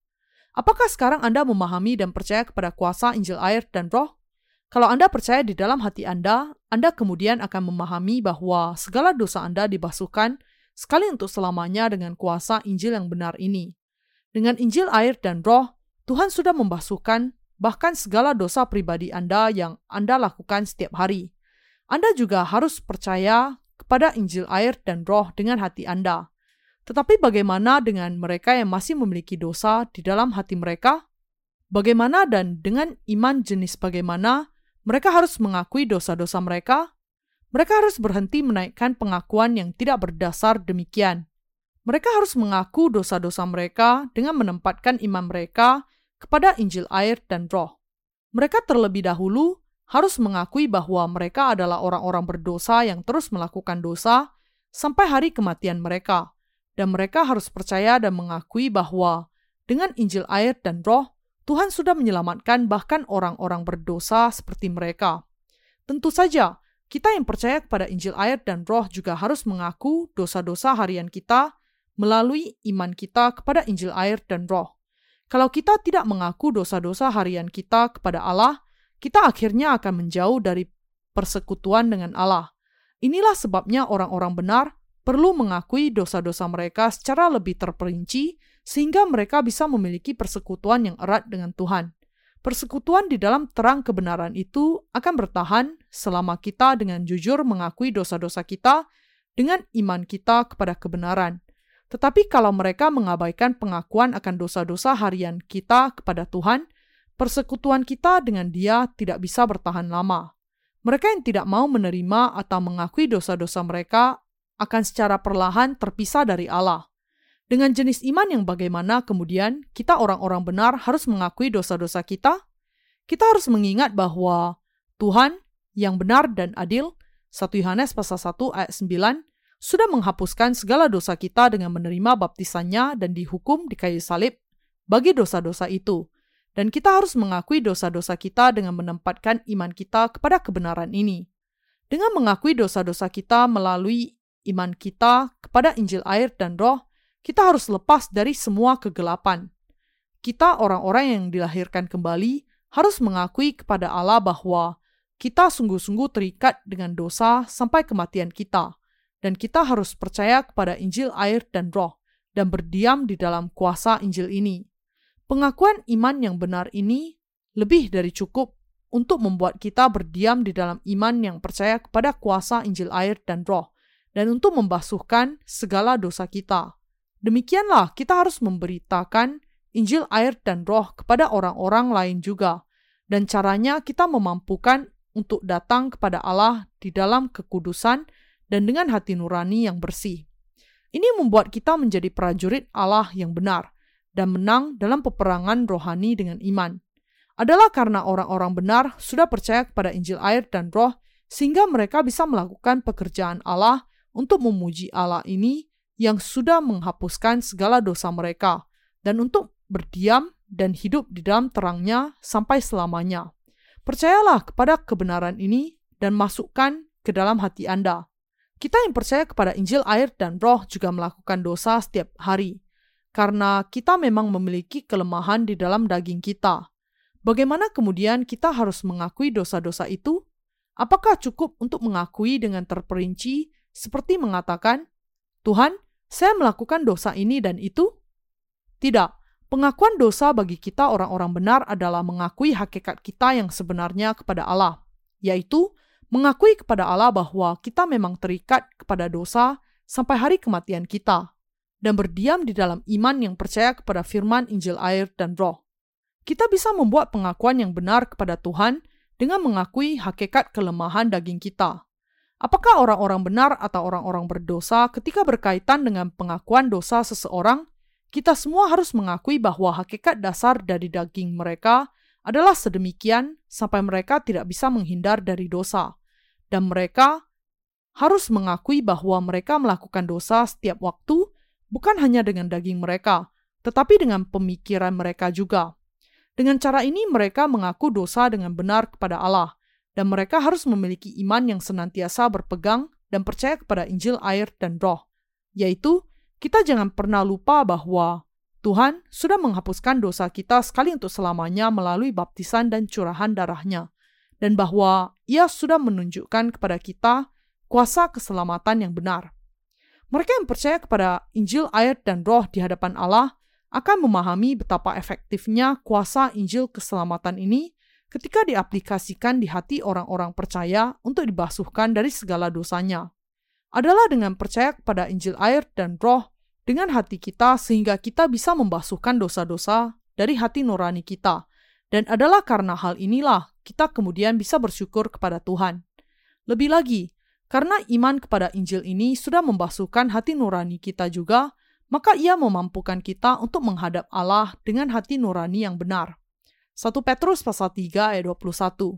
Apakah sekarang Anda memahami dan percaya kepada kuasa Injil air dan roh? Kalau Anda percaya di dalam hati Anda, Anda kemudian akan memahami bahwa segala dosa Anda dibasuhkan sekali untuk selamanya dengan kuasa Injil yang benar ini. Dengan Injil air dan roh, Tuhan sudah membasuhkan bahkan segala dosa pribadi Anda yang Anda lakukan setiap hari. Anda juga harus percaya kepada Injil air dan roh dengan hati Anda. Tetapi bagaimana dengan mereka yang masih memiliki dosa di dalam hati mereka? Bagaimana dan dengan iman jenis bagaimana mereka harus mengakui dosa-dosa mereka? Mereka harus berhenti menaikkan pengakuan yang tidak berdasar demikian. Mereka harus mengaku dosa-dosa mereka dengan menempatkan iman mereka kepada Injil air dan roh. Mereka terlebih dahulu harus mengakui bahwa mereka adalah orang-orang berdosa yang terus melakukan dosa sampai hari kematian mereka, dan mereka harus percaya dan mengakui bahwa dengan Injil air dan Roh, Tuhan sudah menyelamatkan bahkan orang-orang berdosa seperti mereka. Tentu saja, kita yang percaya kepada Injil air dan Roh juga harus mengaku dosa-dosa harian kita melalui iman kita kepada Injil air dan Roh. Kalau kita tidak mengaku dosa-dosa harian kita kepada Allah, kita akhirnya akan menjauh dari persekutuan dengan Allah. Inilah sebabnya orang-orang benar perlu mengakui dosa-dosa mereka secara lebih terperinci, sehingga mereka bisa memiliki persekutuan yang erat dengan Tuhan. Persekutuan di dalam terang kebenaran itu akan bertahan selama kita dengan jujur mengakui dosa-dosa kita dengan iman kita kepada kebenaran. Tetapi kalau mereka mengabaikan pengakuan akan dosa-dosa harian kita kepada Tuhan, persekutuan kita dengan Dia tidak bisa bertahan lama. Mereka yang tidak mau menerima atau mengakui dosa-dosa mereka akan secara perlahan terpisah dari Allah. Dengan jenis iman yang bagaimana kemudian kita orang-orang benar harus mengakui dosa-dosa kita? Kita harus mengingat bahwa Tuhan yang benar dan adil, 1 Yohanes pasal 1 ayat 9, sudah menghapuskan segala dosa kita dengan menerima baptisannya dan dihukum di kayu salib bagi dosa-dosa itu. Dan kita harus mengakui dosa-dosa kita dengan menempatkan iman kita kepada kebenaran ini. Dengan mengakui dosa-dosa kita melalui iman kita kepada Injil air dan roh, kita harus lepas dari semua kegelapan. Kita orang-orang yang dilahirkan kembali harus mengakui kepada Allah bahwa kita sungguh-sungguh terikat dengan dosa sampai kematian kita, dan kita harus percaya kepada Injil air dan roh, dan berdiam di dalam kuasa Injil ini. Pengakuan iman yang benar ini lebih dari cukup untuk membuat kita berdiam di dalam iman yang percaya kepada kuasa Injil air dan roh, dan untuk membasuhkan segala dosa kita. Demikianlah kita harus memberitakan Injil air dan roh kepada orang-orang lain juga, dan caranya kita memampukan untuk datang kepada Allah di dalam kekudusan dan dengan hati nurani yang bersih. Ini membuat kita menjadi prajurit Allah yang benar, dan menang dalam peperangan rohani dengan iman adalah karena orang-orang benar sudah percaya kepada Injil air dan roh sehingga mereka bisa melakukan pekerjaan Allah untuk memuji Allah ini yang sudah menghapuskan segala dosa mereka dan untuk berdiam dan hidup di dalam terangnya sampai selamanya. Percayalah kepada kebenaran ini dan masukkan ke dalam hati Anda. Kita yang percaya kepada Injil air dan roh juga melakukan dosa setiap hari karena kita memang memiliki kelemahan di dalam daging kita. Bagaimana kemudian kita harus mengakui dosa-dosa itu? Apakah cukup untuk mengakui dengan terperinci, seperti mengatakan, "Tuhan, saya melakukan dosa ini dan itu"? Tidak, pengakuan dosa bagi kita orang-orang benar adalah mengakui hakikat kita yang sebenarnya kepada Allah, yaitu mengakui kepada Allah bahwa kita memang terikat kepada dosa sampai hari kematian kita dan berdiam di dalam iman yang percaya kepada firman Injil air dan roh. Kita bisa membuat pengakuan yang benar kepada Tuhan dengan mengakui hakikat kelemahan daging kita. Apakah orang-orang benar atau orang-orang berdosa ketika berkaitan dengan pengakuan dosa seseorang? Kita semua harus mengakui bahwa hakikat dasar dari daging mereka adalah sedemikian sampai mereka tidak bisa menghindar dari dosa, dan mereka harus mengakui bahwa mereka melakukan dosa setiap waktu bukan hanya dengan daging mereka, tetapi dengan pemikiran mereka juga. Dengan cara ini, mereka mengaku dosa dengan benar kepada Allah, dan mereka harus memiliki iman yang senantiasa berpegang dan percaya kepada Injil, air, dan Roh, yaitu kita jangan pernah lupa bahwa Tuhan sudah menghapuskan dosa kita sekali untuk selamanya melalui baptisan dan curahan darahnya, dan bahwa Ia sudah menunjukkan kepada kita kuasa keselamatan yang benar. Mereka yang percaya kepada Injil, air, dan roh di hadapan Allah akan memahami betapa efektifnya kuasa Injil keselamatan ini ketika diaplikasikan di hati orang-orang percaya untuk dibasuhkan dari segala dosanya. Adalah dengan percaya kepada Injil air dan roh dengan hati kita sehingga kita bisa membasuhkan dosa-dosa dari hati nurani kita. Dan adalah karena hal inilah kita kemudian bisa bersyukur kepada Tuhan. Lebih lagi, karena iman kepada Injil ini sudah membasuhkan hati nurani kita juga, maka ia memampukan kita untuk menghadap Allah dengan hati nurani yang benar. 1 Petrus pasal 3 ayat 21.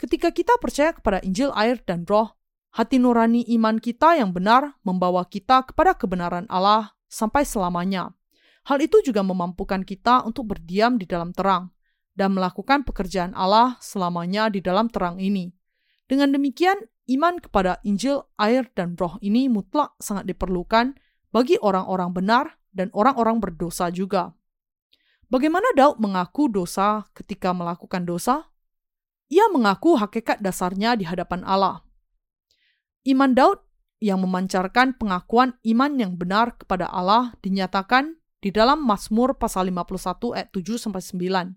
Ketika kita percaya kepada Injil air dan roh, hati nurani iman kita yang benar membawa kita kepada kebenaran Allah sampai selamanya. Hal itu juga memampukan kita untuk berdiam di dalam terang dan melakukan pekerjaan Allah selamanya di dalam terang ini. Dengan demikian, iman kepada Injil, air, dan roh ini mutlak sangat diperlukan bagi orang-orang benar dan orang-orang berdosa juga. Bagaimana Daud mengaku dosa ketika melakukan dosa? Ia mengaku hakikat dasarnya di hadapan Allah. Iman Daud yang memancarkan pengakuan iman yang benar kepada Allah dinyatakan di dalam Mazmur pasal 51 ayat 7 sampai 9.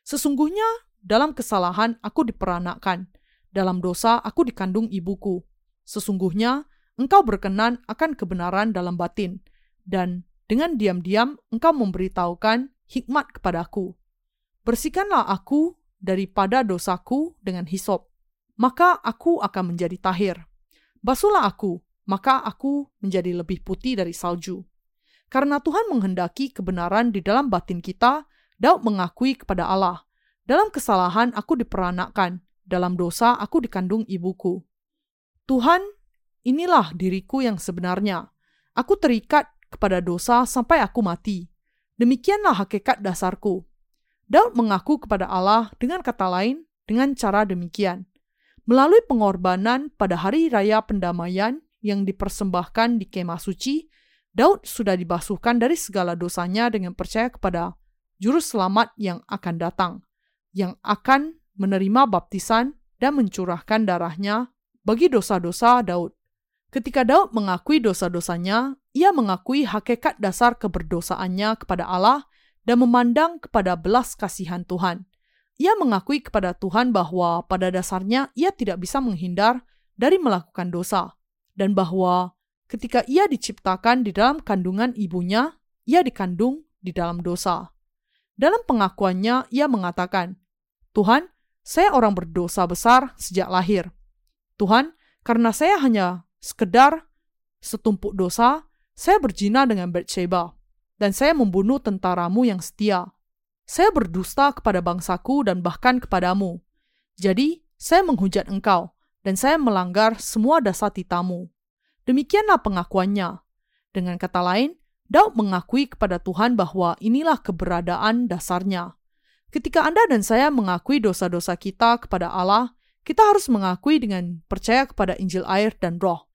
Sesungguhnya dalam kesalahan aku diperanakkan, dalam dosa aku dikandung ibuku. Sesungguhnya engkau berkenan akan kebenaran dalam batin, dan dengan diam-diam engkau memberitahukan hikmat kepadaku. Bersihkanlah aku daripada dosaku dengan hisop, maka aku akan menjadi tahir. Basuhlah aku, maka aku menjadi lebih putih dari salju. Karena Tuhan menghendaki kebenaran di dalam batin kita, Daud mengakui kepada Allah, dalam kesalahan aku diperanakkan, dalam dosa aku dikandung ibuku. Tuhan, inilah diriku yang sebenarnya. Aku terikat kepada dosa sampai aku mati. Demikianlah hakikat dasarku. Daud mengaku kepada Allah dengan kata lain, dengan cara demikian. Melalui pengorbanan pada hari raya pendamaian yang dipersembahkan di kemah suci, Daud sudah dibasuhkan dari segala dosanya dengan percaya kepada Juru Selamat yang akan datang, yang akan menerima baptisan dan mencurahkan darahnya bagi dosa-dosa Daud. Ketika Daud mengakui dosa-dosanya, ia mengakui hakikat dasar keberdosaannya kepada Allah dan memandang kepada belas kasihan Tuhan. Ia mengakui kepada Tuhan bahwa pada dasarnya ia tidak bisa menghindar dari melakukan dosa, dan bahwa ketika ia diciptakan di dalam kandungan ibunya, ia dikandung di dalam dosa. Dalam pengakuannya, ia mengatakan, "Tuhan, saya orang berdosa besar sejak lahir. Tuhan, karena saya hanya sekedar setumpuk dosa, saya berzina dengan Bathsheba. dan saya membunuh tentaramu yang setia. Saya berdusta kepada bangsaku dan bahkan kepadamu. Jadi, saya menghujat engkau, dan saya melanggar semua dasar titamu. Demikianlah pengakuannya. Dengan kata lain, Daud mengakui kepada Tuhan bahwa inilah keberadaan dasarnya. Ketika Anda dan saya mengakui dosa-dosa kita kepada Allah, kita harus mengakui dengan percaya kepada Injil air dan roh.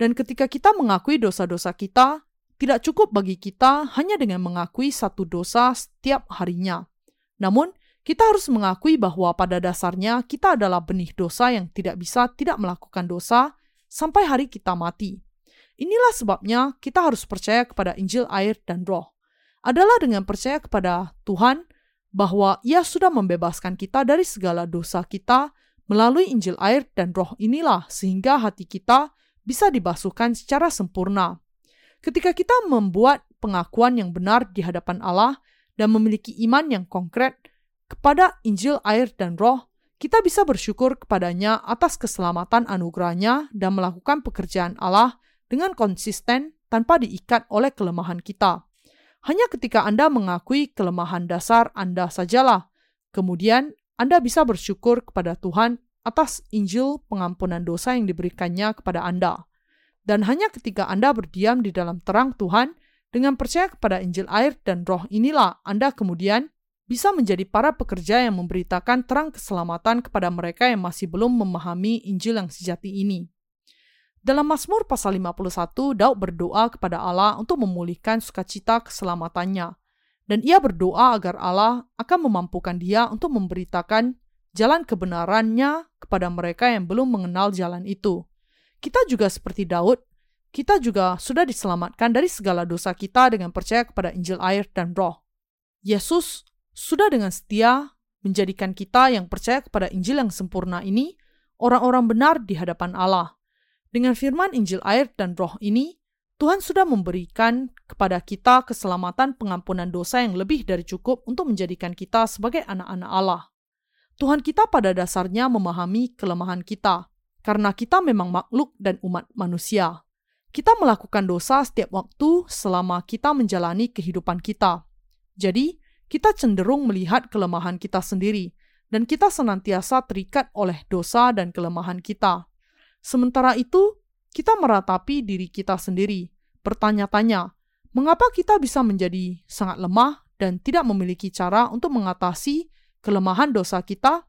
Dan ketika kita mengakui dosa-dosa kita, tidak cukup bagi kita hanya dengan mengakui satu dosa setiap harinya. Namun, kita harus mengakui bahwa pada dasarnya kita adalah benih dosa yang tidak bisa tidak melakukan dosa sampai hari kita mati. Inilah sebabnya kita harus percaya kepada Injil air dan roh. Adalah dengan percaya kepada Tuhan bahwa ia sudah membebaskan kita dari segala dosa kita melalui Injil air dan roh inilah sehingga hati kita bisa dibasuhkan secara sempurna. Ketika kita membuat pengakuan yang benar di hadapan Allah dan memiliki iman yang konkret kepada Injil, air, dan roh, kita bisa bersyukur kepadanya atas keselamatan anugerahnya dan melakukan pekerjaan Allah dengan konsisten tanpa diikat oleh kelemahan kita. Hanya ketika Anda mengakui kelemahan dasar Anda sajalah, kemudian Anda bisa bersyukur kepada Tuhan atas Injil pengampunan dosa yang diberikannya kepada Anda. Dan hanya ketika Anda berdiam di dalam terang Tuhan, dengan percaya kepada Injil air dan roh inilah Anda kemudian bisa menjadi para pekerja yang memberitakan terang keselamatan kepada mereka yang masih belum memahami Injil yang sejati ini. Dalam Mazmur pasal 51, Daud berdoa kepada Allah untuk memulihkan sukacita keselamatannya. Dan ia berdoa agar Allah akan memampukan dia untuk memberitakan jalan kebenarannya kepada mereka yang belum mengenal jalan itu. Kita juga seperti Daud, kita juga sudah diselamatkan dari segala dosa kita dengan percaya kepada Injil air dan roh. Yesus sudah dengan setia menjadikan kita yang percaya kepada Injil yang sempurna ini orang-orang benar di hadapan Allah. Dengan firman Injil air dan roh ini, Tuhan sudah memberikan kepada kita keselamatan pengampunan dosa yang lebih dari cukup untuk menjadikan kita sebagai anak-anak Allah. Tuhan kita pada dasarnya memahami kelemahan kita, karena kita memang makhluk dan umat manusia. Kita melakukan dosa setiap waktu selama kita menjalani kehidupan kita. Jadi, kita cenderung melihat kelemahan kita sendiri, dan kita senantiasa terikat oleh dosa dan kelemahan kita. Sementara itu, kita meratapi diri kita sendiri, bertanya-tanya, mengapa kita bisa menjadi sangat lemah dan tidak memiliki cara untuk mengatasi kelemahan dosa kita,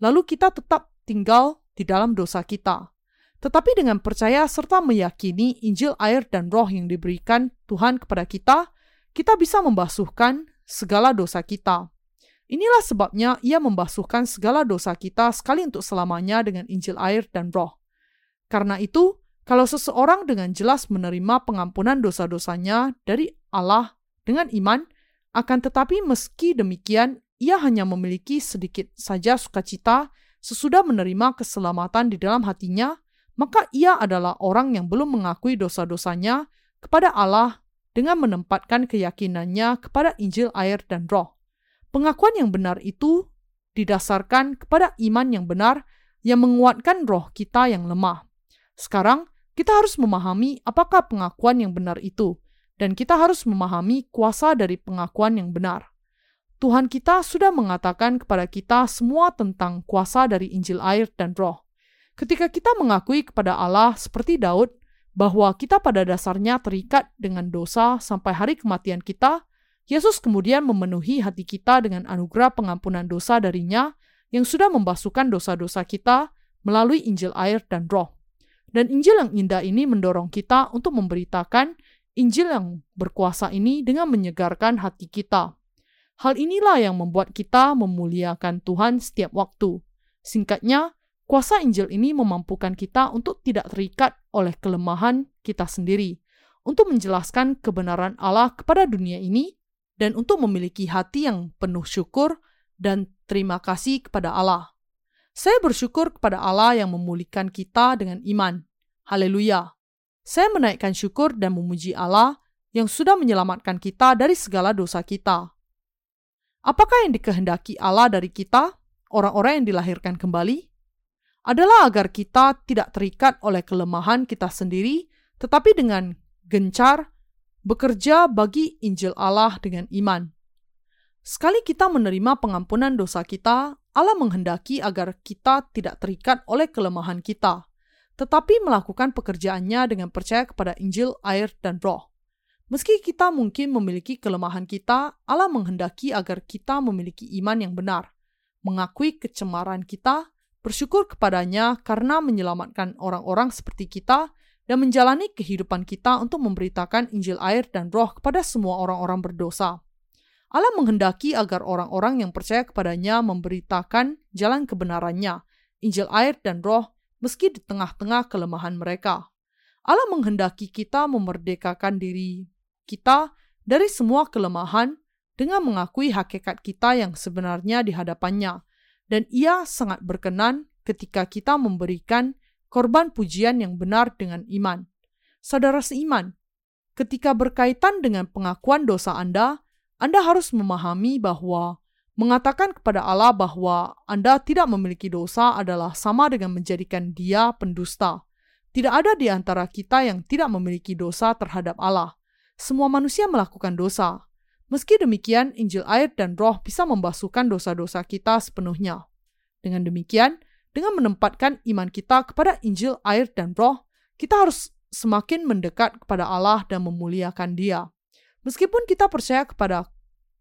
lalu kita tetap tinggal di dalam dosa kita. Tetapi dengan percaya serta meyakini Injil air dan roh yang diberikan Tuhan kepada kita, kita bisa membasuhkan segala dosa kita. Inilah sebabnya ia membasuhkan segala dosa kita sekali untuk selamanya dengan Injil air dan roh. Karena itu, kalau seseorang dengan jelas menerima pengampunan dosa-dosanya dari Allah dengan iman, akan tetapi meski demikian, ia hanya memiliki sedikit saja sukacita sesudah menerima keselamatan di dalam hatinya, maka ia adalah orang yang belum mengakui dosa-dosanya kepada Allah dengan menempatkan keyakinannya kepada Injil air dan roh. Pengakuan yang benar itu didasarkan kepada iman yang benar yang menguatkan roh kita yang lemah. Sekarang, kita harus memahami apakah pengakuan yang benar itu, dan kita harus memahami kuasa dari pengakuan yang benar. Tuhan kita sudah mengatakan kepada kita semua tentang kuasa dari Injil air dan roh. Ketika kita mengakui kepada Allah seperti Daud, bahwa kita pada dasarnya terikat dengan dosa sampai hari kematian kita, Yesus kemudian memenuhi hati kita dengan anugerah pengampunan dosa darinya yang sudah membasuhkan dosa-dosa kita melalui Injil air dan roh. Dan Injil yang indah ini mendorong kita untuk memberitakan Injil yang berkuasa ini dengan menyegarkan hati kita. Hal inilah yang membuat kita memuliakan Tuhan setiap waktu. Singkatnya, kuasa Injil ini memampukan kita untuk tidak terikat oleh kelemahan kita sendiri, untuk menjelaskan kebenaran Allah kepada dunia ini, dan untuk memiliki hati yang penuh syukur dan terima kasih kepada Allah. Saya bersyukur kepada Allah yang memulihkan kita dengan iman. Haleluya! Saya menaikkan syukur dan memuji Allah yang sudah menyelamatkan kita dari segala dosa kita. Apakah yang dikehendaki Allah dari kita, orang-orang yang dilahirkan kembali? Adalah agar kita tidak terikat oleh kelemahan kita sendiri, tetapi dengan gencar bekerja bagi Injil Allah dengan iman. Sekali kita menerima pengampunan dosa kita, Allah menghendaki agar kita tidak terikat oleh kelemahan kita, tetapi melakukan pekerjaannya dengan percaya kepada Injil, air, dan roh. Meski kita mungkin memiliki kelemahan kita, Allah menghendaki agar kita memiliki iman yang benar, mengakui kecemaran kita, bersyukur kepadanya karena menyelamatkan orang-orang seperti kita, dan menjalani kehidupan kita untuk memberitakan Injil air dan roh kepada semua orang-orang berdosa. Allah menghendaki agar orang-orang yang percaya kepadanya memberitakan jalan kebenarannya, Injil air dan roh, meski di tengah-tengah kelemahan mereka. Allah menghendaki kita memerdekakan diri kita dari semua kelemahan dengan mengakui hakikat kita yang sebenarnya di hadapannya, dan ia sangat berkenan ketika kita memberikan korban pujian yang benar dengan iman. Saudara seiman, ketika berkaitan dengan pengakuan dosa Anda, anda harus memahami bahwa mengatakan kepada Allah bahwa Anda tidak memiliki dosa adalah sama dengan menjadikan Dia pendusta. Tidak ada di antara kita yang tidak memiliki dosa terhadap Allah. Semua manusia melakukan dosa. Meski demikian, Injil air dan roh bisa membasuhkan dosa-dosa kita sepenuhnya. Dengan demikian, dengan menempatkan iman kita kepada Injil air dan roh, kita harus semakin mendekat kepada Allah dan memuliakan Dia. Meskipun kita percaya kepada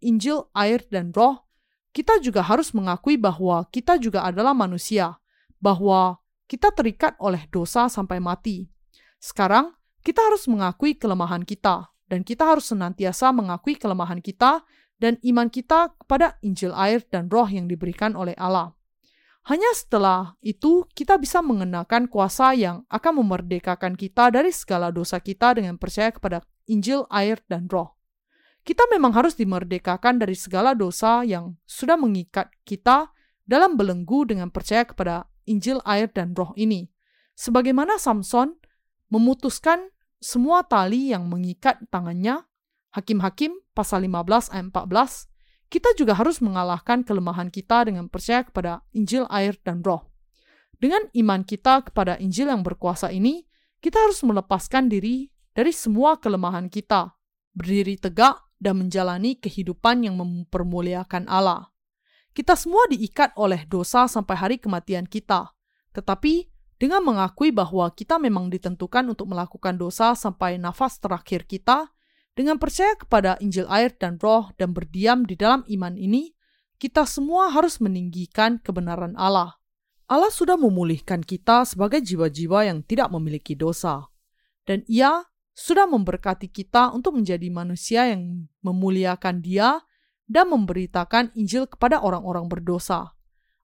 Injil, air, dan roh, kita juga harus mengakui bahwa kita juga adalah manusia, bahwa kita terikat oleh dosa sampai mati. Sekarang, kita harus mengakui kelemahan kita, dan kita harus senantiasa mengakui kelemahan kita dan iman kita kepada Injil air dan roh yang diberikan oleh Allah. Hanya setelah itu kita bisa mengenakan kuasa yang akan memerdekakan kita dari segala dosa kita dengan percaya kepada Injil, air, dan roh. Kita memang harus dimerdekakan dari segala dosa yang sudah mengikat kita dalam belenggu dengan percaya kepada Injil, air, dan roh ini. Sebagaimana Samson memutuskan semua tali yang mengikat tangannya, Hakim-Hakim pasal 15 ayat 14, kita juga harus mengalahkan kelemahan kita dengan percaya kepada Injil, air, dan roh. Dengan iman kita kepada Injil yang berkuasa ini, kita harus melepaskan diri dari semua kelemahan kita, berdiri tegak dan menjalani kehidupan yang mempermuliakan Allah. Kita semua diikat oleh dosa sampai hari kematian kita, tetapi dengan mengakui bahwa kita memang ditentukan untuk melakukan dosa sampai nafas terakhir kita, dengan percaya kepada Injil air dan roh dan berdiam di dalam iman ini, kita semua harus meninggikan kebenaran Allah. Allah sudah memulihkan kita sebagai jiwa-jiwa yang tidak memiliki dosa, dan Ia sudah memberkati kita untuk menjadi manusia yang memuliakan Dia dan memberitakan Injil kepada orang-orang berdosa.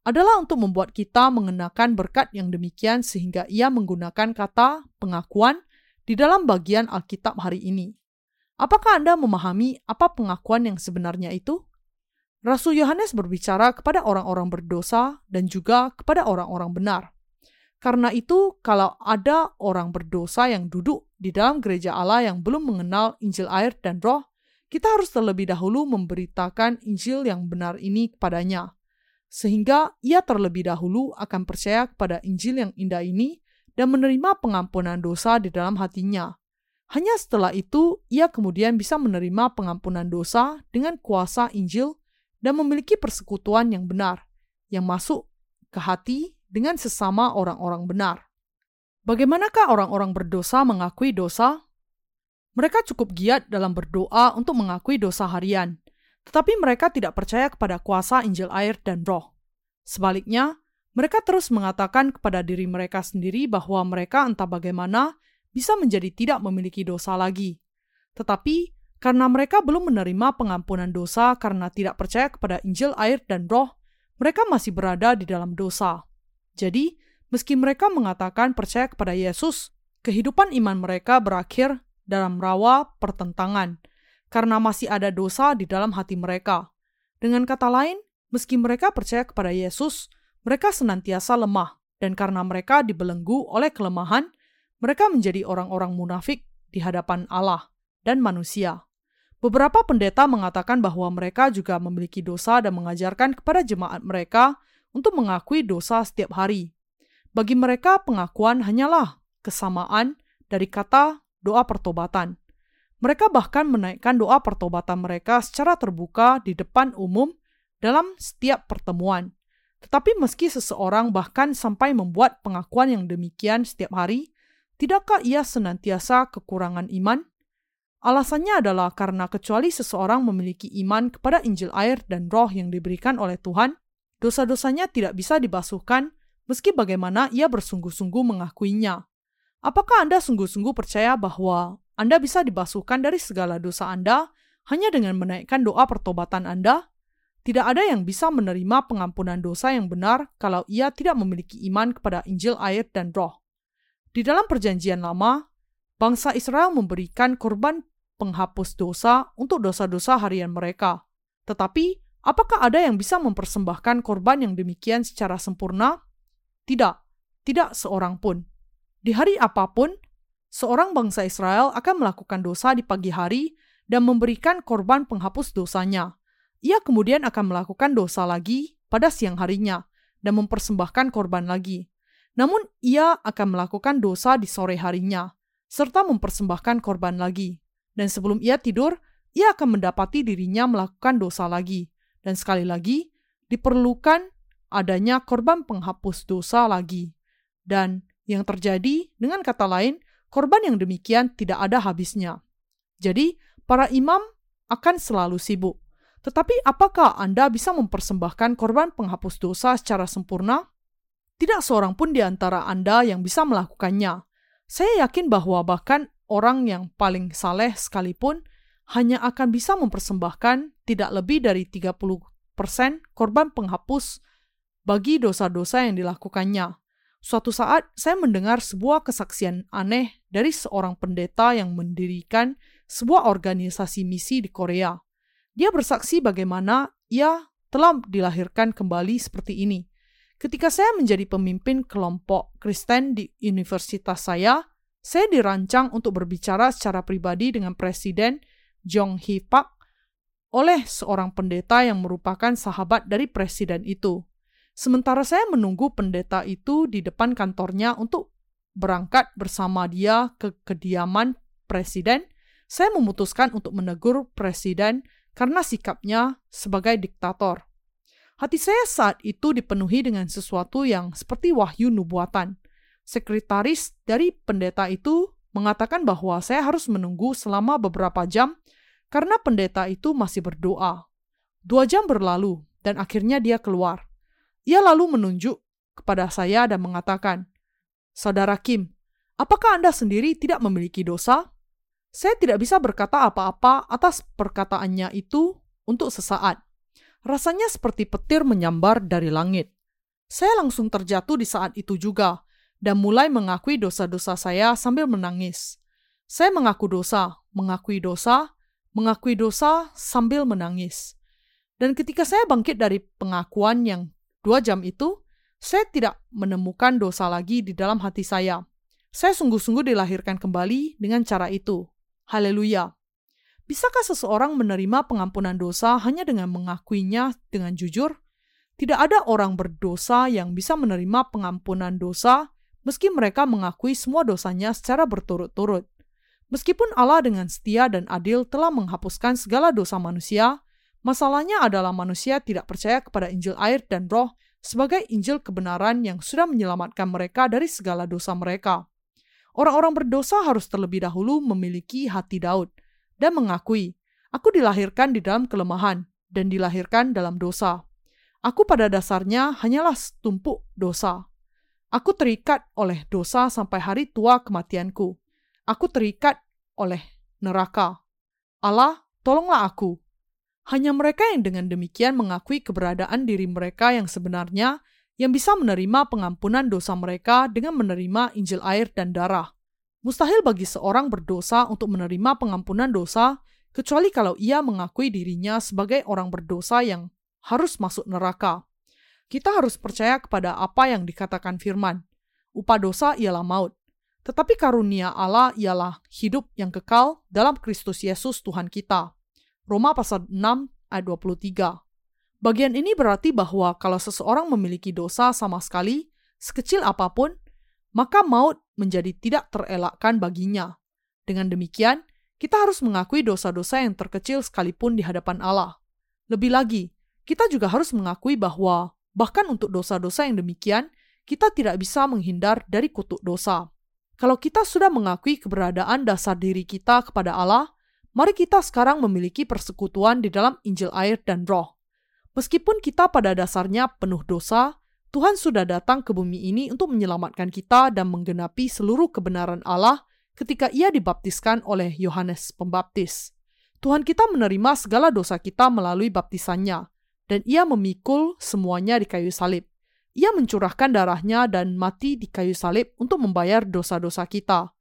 Adalah untuk membuat kita mengenakan berkat yang demikian sehingga ia menggunakan kata pengakuan di dalam bagian Alkitab hari ini. Apakah Anda memahami apa pengakuan yang sebenarnya itu? Rasul Yohanes berbicara kepada orang-orang berdosa dan juga kepada orang-orang benar. Karena itu, kalau ada orang berdosa yang duduk di dalam gereja Allah yang belum mengenal Injil air dan roh, kita harus terlebih dahulu memberitakan Injil yang benar ini kepadanya, sehingga ia terlebih dahulu akan percaya kepada Injil yang indah ini dan menerima pengampunan dosa di dalam hatinya. Hanya setelah itu, ia kemudian bisa menerima pengampunan dosa dengan kuasa Injil dan memiliki persekutuan yang benar, yang masuk ke hati dengan sesama orang-orang benar. Bagaimanakah orang-orang berdosa mengakui dosa? Mereka cukup giat dalam berdoa untuk mengakui dosa harian, tetapi mereka tidak percaya kepada kuasa Injil air dan roh. Sebaliknya, mereka terus mengatakan kepada diri mereka sendiri bahwa mereka entah bagaimana bisa menjadi tidak memiliki dosa lagi. Tetapi, karena mereka belum menerima pengampunan dosa karena tidak percaya kepada Injil air dan roh, mereka masih berada di dalam dosa. Jadi, meski mereka mengatakan percaya kepada Yesus, kehidupan iman mereka berakhir dalam rawa pertentangan karena masih ada dosa di dalam hati mereka. Dengan kata lain, meski mereka percaya kepada Yesus, mereka senantiasa lemah, dan karena mereka dibelenggu oleh kelemahan, mereka menjadi orang-orang munafik di hadapan Allah dan manusia. Beberapa pendeta mengatakan bahwa mereka juga memiliki dosa dan mengajarkan kepada jemaat mereka untuk mengakui dosa setiap hari. Bagi mereka, pengakuan hanyalah kesamaan dari kata doa pertobatan. Mereka bahkan menaikkan doa pertobatan mereka secara terbuka di depan umum dalam setiap pertemuan. Tetapi meski seseorang bahkan sampai membuat pengakuan yang demikian setiap hari, tidakkah ia senantiasa kekurangan iman? Alasannya adalah karena kecuali seseorang memiliki iman kepada Injil air dan roh yang diberikan oleh Tuhan, dosa-dosanya tidak bisa dibasuhkan meski bagaimana ia bersungguh-sungguh mengakuinya. Apakah Anda sungguh-sungguh percaya bahwa Anda bisa dibasuhkan dari segala dosa Anda hanya dengan menaikkan doa pertobatan Anda? Tidak ada yang bisa menerima pengampunan dosa yang benar kalau ia tidak memiliki iman kepada Injil air dan roh. Di dalam perjanjian lama, bangsa Israel memberikan korban penghapus dosa untuk dosa-dosa harian mereka. Tetapi, apakah ada yang bisa mempersembahkan korban yang demikian secara sempurna? Tidak, tidak seorang pun. Di hari apa pun, seorang bangsa Israel akan melakukan dosa di pagi hari dan memberikan korban penghapus dosanya. Ia kemudian akan melakukan dosa lagi pada siang harinya dan mempersembahkan korban lagi. Namun, ia akan melakukan dosa di sore harinya serta mempersembahkan korban lagi. Dan sebelum ia tidur, ia akan mendapati dirinya melakukan dosa lagi. Dan sekali lagi, diperlukan adanya korban penghapus dosa lagi. Dan yang terjadi, dengan kata lain, korban yang demikian tidak ada habisnya. Jadi, para imam akan selalu sibuk. Tetapi apakah Anda bisa mempersembahkan korban penghapus dosa secara sempurna? Tidak seorang pun di antara Anda yang bisa melakukannya. Saya yakin bahwa bahkan orang yang paling saleh sekalipun hanya akan bisa mempersembahkan tidak lebih dari 30% korban penghapus bagi dosa-dosa yang dilakukannya. Suatu saat saya mendengar sebuah kesaksian aneh dari seorang pendeta yang mendirikan sebuah organisasi misi di Korea. Dia bersaksi bagaimana ia telah dilahirkan kembali seperti ini. Ketika saya menjadi pemimpin kelompok Kristen di universitas saya, saya dirancang untuk berbicara secara pribadi dengan Presiden Jong Hee Pak oleh seorang pendeta yang merupakan sahabat dari presiden itu. Sementara saya menunggu pendeta itu di depan kantornya untuk berangkat bersama dia ke kediaman presiden, saya memutuskan untuk menegur presiden karena sikapnya sebagai diktator. Hati saya saat itu dipenuhi dengan sesuatu yang seperti wahyu nubuatan. Sekretaris dari pendeta itu mengatakan bahwa saya harus menunggu selama beberapa jam karena pendeta itu masih berdoa. Dua jam berlalu dan akhirnya dia keluar. Ia lalu menunjuk kepada saya dan mengatakan, Saudara Kim, apakah Anda sendiri tidak memiliki dosa? Saya tidak bisa berkata apa-apa atas perkataannya itu untuk sesaat. Rasanya seperti petir menyambar dari langit. Saya langsung terjatuh di saat itu juga dan mulai mengakui dosa-dosa saya sambil menangis. Saya mengaku dosa, mengakui dosa, mengakui dosa sambil menangis. Dan ketika saya bangkit dari pengakuan yang Dua jam itu, saya tidak menemukan dosa lagi di dalam hati saya. Saya sungguh-sungguh dilahirkan kembali dengan cara itu. Haleluya. Bisakah seseorang menerima pengampunan dosa hanya dengan mengakuinya dengan jujur? Tidak ada orang berdosa yang bisa menerima pengampunan dosa meski mereka mengakui semua dosanya secara berturut-turut. Meskipun Allah dengan setia dan adil telah menghapuskan segala dosa manusia, Masalahnya adalah manusia tidak percaya kepada Injil air dan roh sebagai Injil kebenaran yang sudah menyelamatkan mereka dari segala dosa mereka. Orang-orang berdosa harus terlebih dahulu memiliki hati Daud dan mengakui, Aku dilahirkan di dalam kelemahan dan dilahirkan dalam dosa. Aku pada dasarnya hanyalah setumpuk dosa. Aku terikat oleh dosa sampai hari tua kematianku. Aku terikat oleh neraka. Allah, tolonglah aku hanya mereka yang dengan demikian mengakui keberadaan diri mereka yang sebenarnya yang bisa menerima pengampunan dosa mereka dengan menerima Injil air dan darah. Mustahil bagi seorang berdosa untuk menerima pengampunan dosa kecuali kalau ia mengakui dirinya sebagai orang berdosa yang harus masuk neraka. Kita harus percaya kepada apa yang dikatakan firman. Upah dosa ialah maut, tetapi karunia Allah ialah hidup yang kekal dalam Kristus Yesus Tuhan kita. Roma pasal 6 ayat 23. Bagian ini berarti bahwa kalau seseorang memiliki dosa sama sekali, sekecil apa pun, maka maut menjadi tidak terelakkan baginya. Dengan demikian, kita harus mengakui dosa-dosa yang terkecil sekalipun di hadapan Allah. Lebih lagi, kita juga harus mengakui bahwa bahkan untuk dosa-dosa yang demikian, kita tidak bisa menghindar dari kutuk dosa. Kalau kita sudah mengakui keberadaan dasar diri kita kepada Allah, mari kita sekarang memiliki persekutuan di dalam Injil air dan roh. Meskipun kita pada dasarnya penuh dosa, Tuhan sudah datang ke bumi ini untuk menyelamatkan kita dan menggenapi seluruh kebenaran Allah ketika ia dibaptiskan oleh Yohanes Pembaptis. Tuhan kita menerima segala dosa kita melalui baptisannya, dan ia memikul semuanya di kayu salib. Ia mencurahkan darahnya dan mati di kayu salib untuk membayar dosa-dosa kita.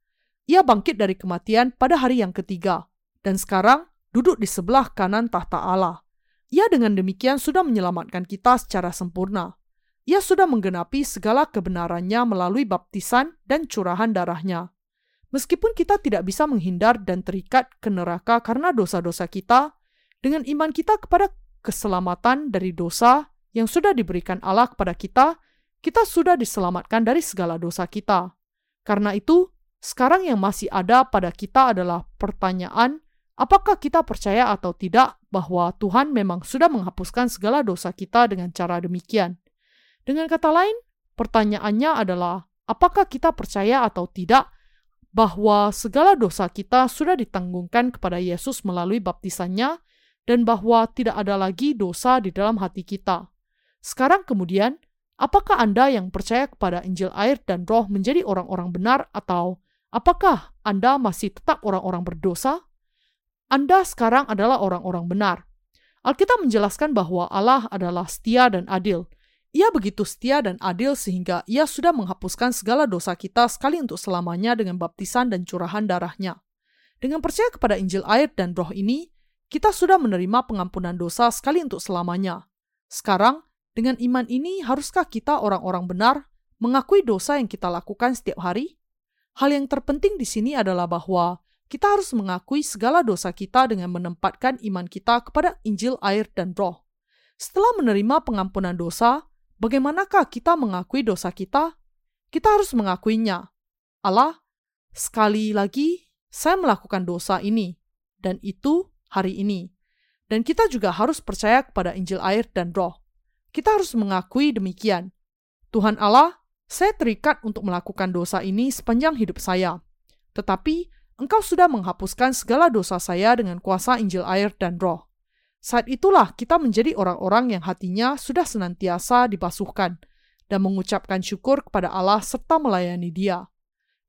Ia bangkit dari kematian pada hari yang ketiga, dan sekarang duduk di sebelah kanan tahta Allah. Ia dengan demikian sudah menyelamatkan kita secara sempurna. Ia sudah menggenapi segala kebenarannya melalui baptisan dan curahan darahnya. Meskipun kita tidak bisa menghindar dan terikat ke neraka karena dosa-dosa kita, dengan iman kita kepada keselamatan dari dosa yang sudah diberikan Allah kepada kita, kita sudah diselamatkan dari segala dosa kita. Karena itu, sekarang yang masih ada pada kita adalah pertanyaan Apakah kita percaya atau tidak bahwa Tuhan memang sudah menghapuskan segala dosa kita dengan cara demikian? Dengan kata lain, pertanyaannya adalah apakah kita percaya atau tidak bahwa segala dosa kita sudah ditanggungkan kepada Yesus melalui baptisannya dan bahwa tidak ada lagi dosa di dalam hati kita. Sekarang kemudian, apakah Anda yang percaya kepada Injil air dan roh menjadi orang-orang benar atau apakah Anda masih tetap orang-orang berdosa? Anda sekarang adalah orang-orang benar. Alkitab menjelaskan bahwa Allah adalah setia dan adil. Ia begitu setia dan adil sehingga ia sudah menghapuskan segala dosa kita sekali untuk selamanya dengan baptisan dan curahan darahnya. Dengan percaya kepada Injil air dan roh ini, kita sudah menerima pengampunan dosa sekali untuk selamanya. Sekarang, dengan iman ini, haruskah kita orang-orang benar mengakui dosa yang kita lakukan setiap hari? Hal yang terpenting di sini adalah bahwa kita harus mengakui segala dosa kita dengan menempatkan iman kita kepada Injil, air, dan Roh. Setelah menerima pengampunan dosa, bagaimanakah kita mengakui dosa kita? Kita harus mengakuinya. Allah, sekali lagi saya melakukan dosa ini, dan itu hari ini. Dan kita juga harus percaya kepada Injil, air, dan Roh. Kita harus mengakui demikian. Tuhan Allah, saya terikat untuk melakukan dosa ini sepanjang hidup saya. Tetapi Engkau sudah menghapuskan segala dosa saya dengan kuasa Injil air dan roh. Saat itulah kita menjadi orang-orang yang hatinya sudah senantiasa dibasuhkan dan mengucapkan syukur kepada Allah serta melayani dia.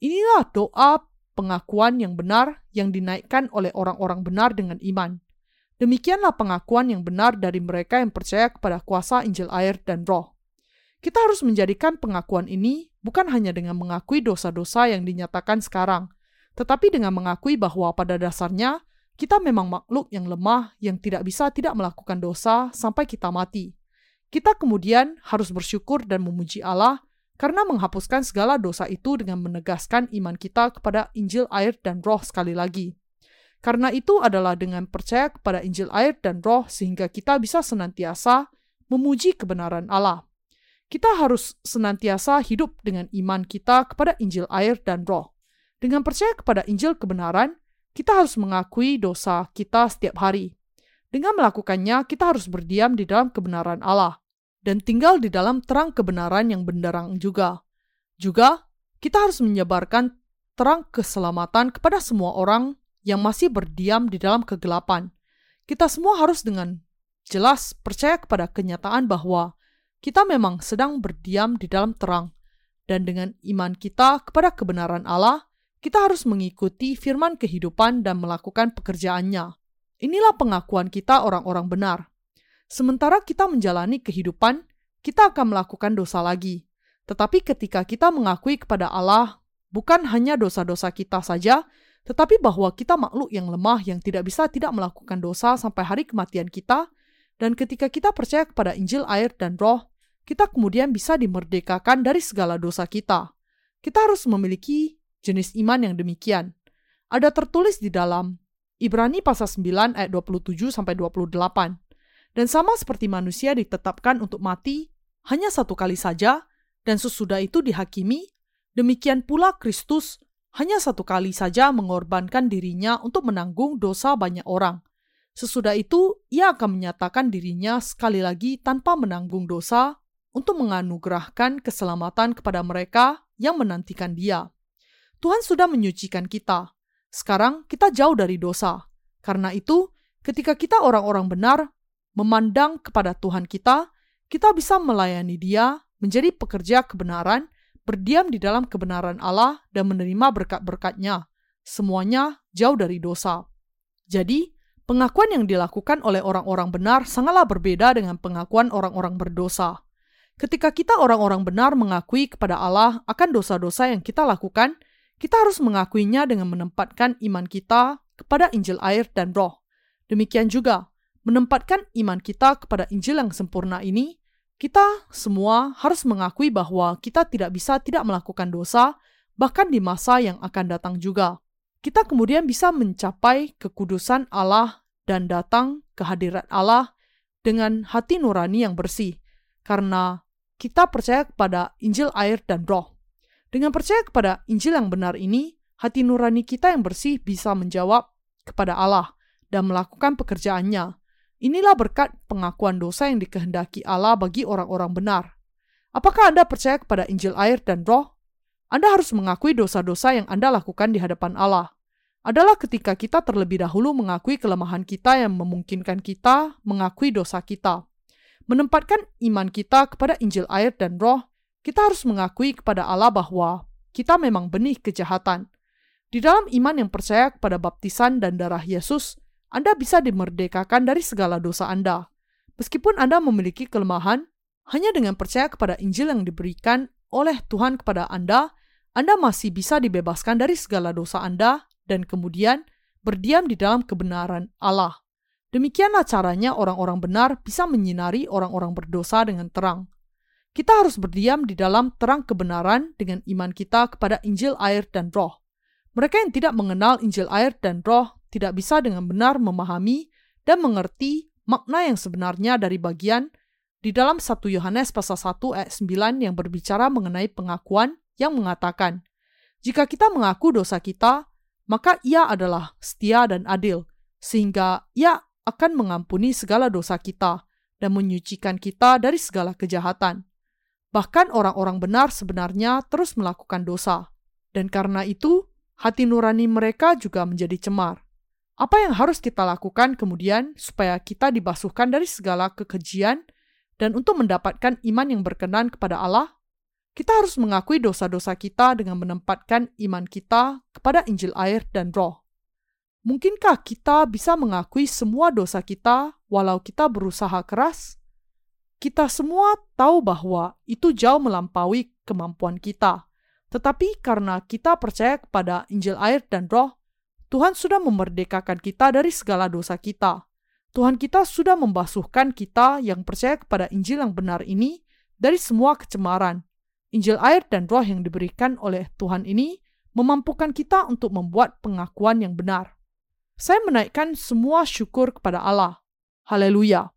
Inilah doa pengakuan yang benar yang dinaikkan oleh orang-orang benar dengan iman. Demikianlah pengakuan yang benar dari mereka yang percaya kepada kuasa Injil air dan roh. Kita harus menjadikan pengakuan ini bukan hanya dengan mengakui dosa-dosa yang dinyatakan sekarang, tetapi dengan mengakui bahwa pada dasarnya kita memang makhluk yang lemah yang tidak bisa tidak melakukan dosa sampai kita mati. Kita kemudian harus bersyukur dan memuji Allah karena menghapuskan segala dosa itu dengan menegaskan iman kita kepada Injil air dan roh sekali lagi. Karena itu adalah dengan percaya kepada Injil air dan roh sehingga kita bisa senantiasa memuji kebenaran Allah. Kita harus senantiasa hidup dengan iman kita kepada Injil air dan roh. Dengan percaya kepada Injil kebenaran, kita harus mengakui dosa kita setiap hari. Dengan melakukannya, kita harus berdiam di dalam kebenaran Allah dan tinggal di dalam terang kebenaran yang benderang juga. Juga, kita harus menyebarkan terang keselamatan kepada semua orang yang masih berdiam di dalam kegelapan. Kita semua harus dengan jelas percaya kepada kenyataan bahwa kita memang sedang berdiam di dalam terang, dan dengan iman kita kepada kebenaran Allah, kita harus mengikuti firman kehidupan dan melakukan pekerjaannya. Inilah pengakuan kita orang-orang benar. Sementara kita menjalani kehidupan, kita akan melakukan dosa lagi. Tetapi ketika kita mengakui kepada Allah, bukan hanya dosa-dosa kita saja, tetapi bahwa kita makhluk yang lemah yang tidak bisa tidak melakukan dosa sampai hari kematian kita, dan ketika kita percaya kepada Injil, air, dan Roh, kita kemudian bisa dimerdekakan dari segala dosa kita. Kita harus memiliki jenis iman yang demikian. Ada tertulis di dalam Ibrani pasal 9 ayat 27 sampai 28. Dan sama seperti manusia ditetapkan untuk mati hanya satu kali saja dan sesudah itu dihakimi, demikian pula Kristus hanya satu kali saja mengorbankan dirinya untuk menanggung dosa banyak orang. Sesudah itu, ia akan menyatakan dirinya sekali lagi tanpa menanggung dosa untuk menganugerahkan keselamatan kepada mereka yang menantikan Dia. Tuhan sudah menyucikan kita. Sekarang kita jauh dari dosa. Karena itu, ketika kita orang-orang benar memandang kepada Tuhan kita, kita bisa melayani Dia, menjadi pekerja kebenaran, berdiam di dalam kebenaran Allah dan menerima berkat-berkatnya. Semuanya jauh dari dosa. Jadi, pengakuan yang dilakukan oleh orang-orang benar sangatlah berbeda dengan pengakuan orang-orang berdosa. Ketika kita orang-orang benar mengakui kepada Allah akan dosa-dosa yang kita lakukan, kita harus mengakuinya dengan menempatkan iman kita kepada Injil air dan roh. Demikian juga, menempatkan iman kita kepada Injil yang sempurna ini kita semua harus mengakui bahwa kita tidak bisa tidak melakukan dosa, bahkan di masa yang akan datang juga. Kita kemudian bisa mencapai kekudusan Allah dan datang ke hadirat Allah dengan hati nurani yang bersih, karena kita percaya kepada Injil air dan roh. Dengan percaya kepada Injil yang benar ini, hati nurani kita yang bersih bisa menjawab kepada Allah dan melakukan pekerjaannya, Inilah berkat pengakuan dosa yang dikehendaki Allah bagi orang-orang benar. Apakah Anda percaya kepada Injil air dan roh? Anda harus mengakui dosa-dosa yang Anda lakukan di hadapan Allah. Adalah ketika kita terlebih dahulu mengakui kelemahan kita yang memungkinkan kita mengakui dosa kita. Menempatkan iman kita kepada Injil air dan roh, kita harus mengakui kepada Allah bahwa kita memang benih kejahatan. Di dalam iman yang percaya kepada baptisan dan darah Yesus, anda bisa dimerdekakan dari segala dosa Anda. Meskipun Anda memiliki kelemahan, hanya dengan percaya kepada Injil yang diberikan oleh Tuhan kepada Anda, Anda masih bisa dibebaskan dari segala dosa Anda dan kemudian berdiam di dalam kebenaran Allah. Demikianlah caranya orang-orang benar bisa menyinari orang-orang berdosa dengan terang. Kita harus berdiam di dalam terang kebenaran dengan iman kita kepada Injil air dan roh. Mereka yang tidak mengenal Injil air dan roh tidak bisa dengan benar memahami dan mengerti makna yang sebenarnya dari bagian di dalam 1 Yohanes pasal 1 ayat 9 yang berbicara mengenai pengakuan yang mengatakan, jika kita mengaku dosa kita, maka ia adalah setia dan adil, sehingga ia akan mengampuni segala dosa kita dan menyucikan kita dari segala kejahatan. Bahkan orang-orang benar sebenarnya terus melakukan dosa, dan karena itu hati nurani mereka juga menjadi cemar. Apa yang harus kita lakukan kemudian supaya kita dibasuhkan dari segala kekejian dan untuk mendapatkan iman yang berkenan kepada Allah? Kita harus mengakui dosa-dosa kita dengan menempatkan iman kita kepada Injil air dan roh. Mungkinkah kita bisa mengakui semua dosa kita walau kita berusaha keras? Kita semua tahu bahwa itu jauh melampaui kemampuan kita. Tetapi karena kita percaya kepada Injil air dan roh, Tuhan sudah memerdekakan kita dari segala dosa kita. Tuhan kita sudah membasuhkan kita yang percaya kepada Injil yang benar ini dari semua kecemaran. Injil air dan roh yang diberikan oleh Tuhan ini memampukan kita untuk membuat pengakuan yang benar. Saya menaikkan semua syukur kepada Allah. Haleluya!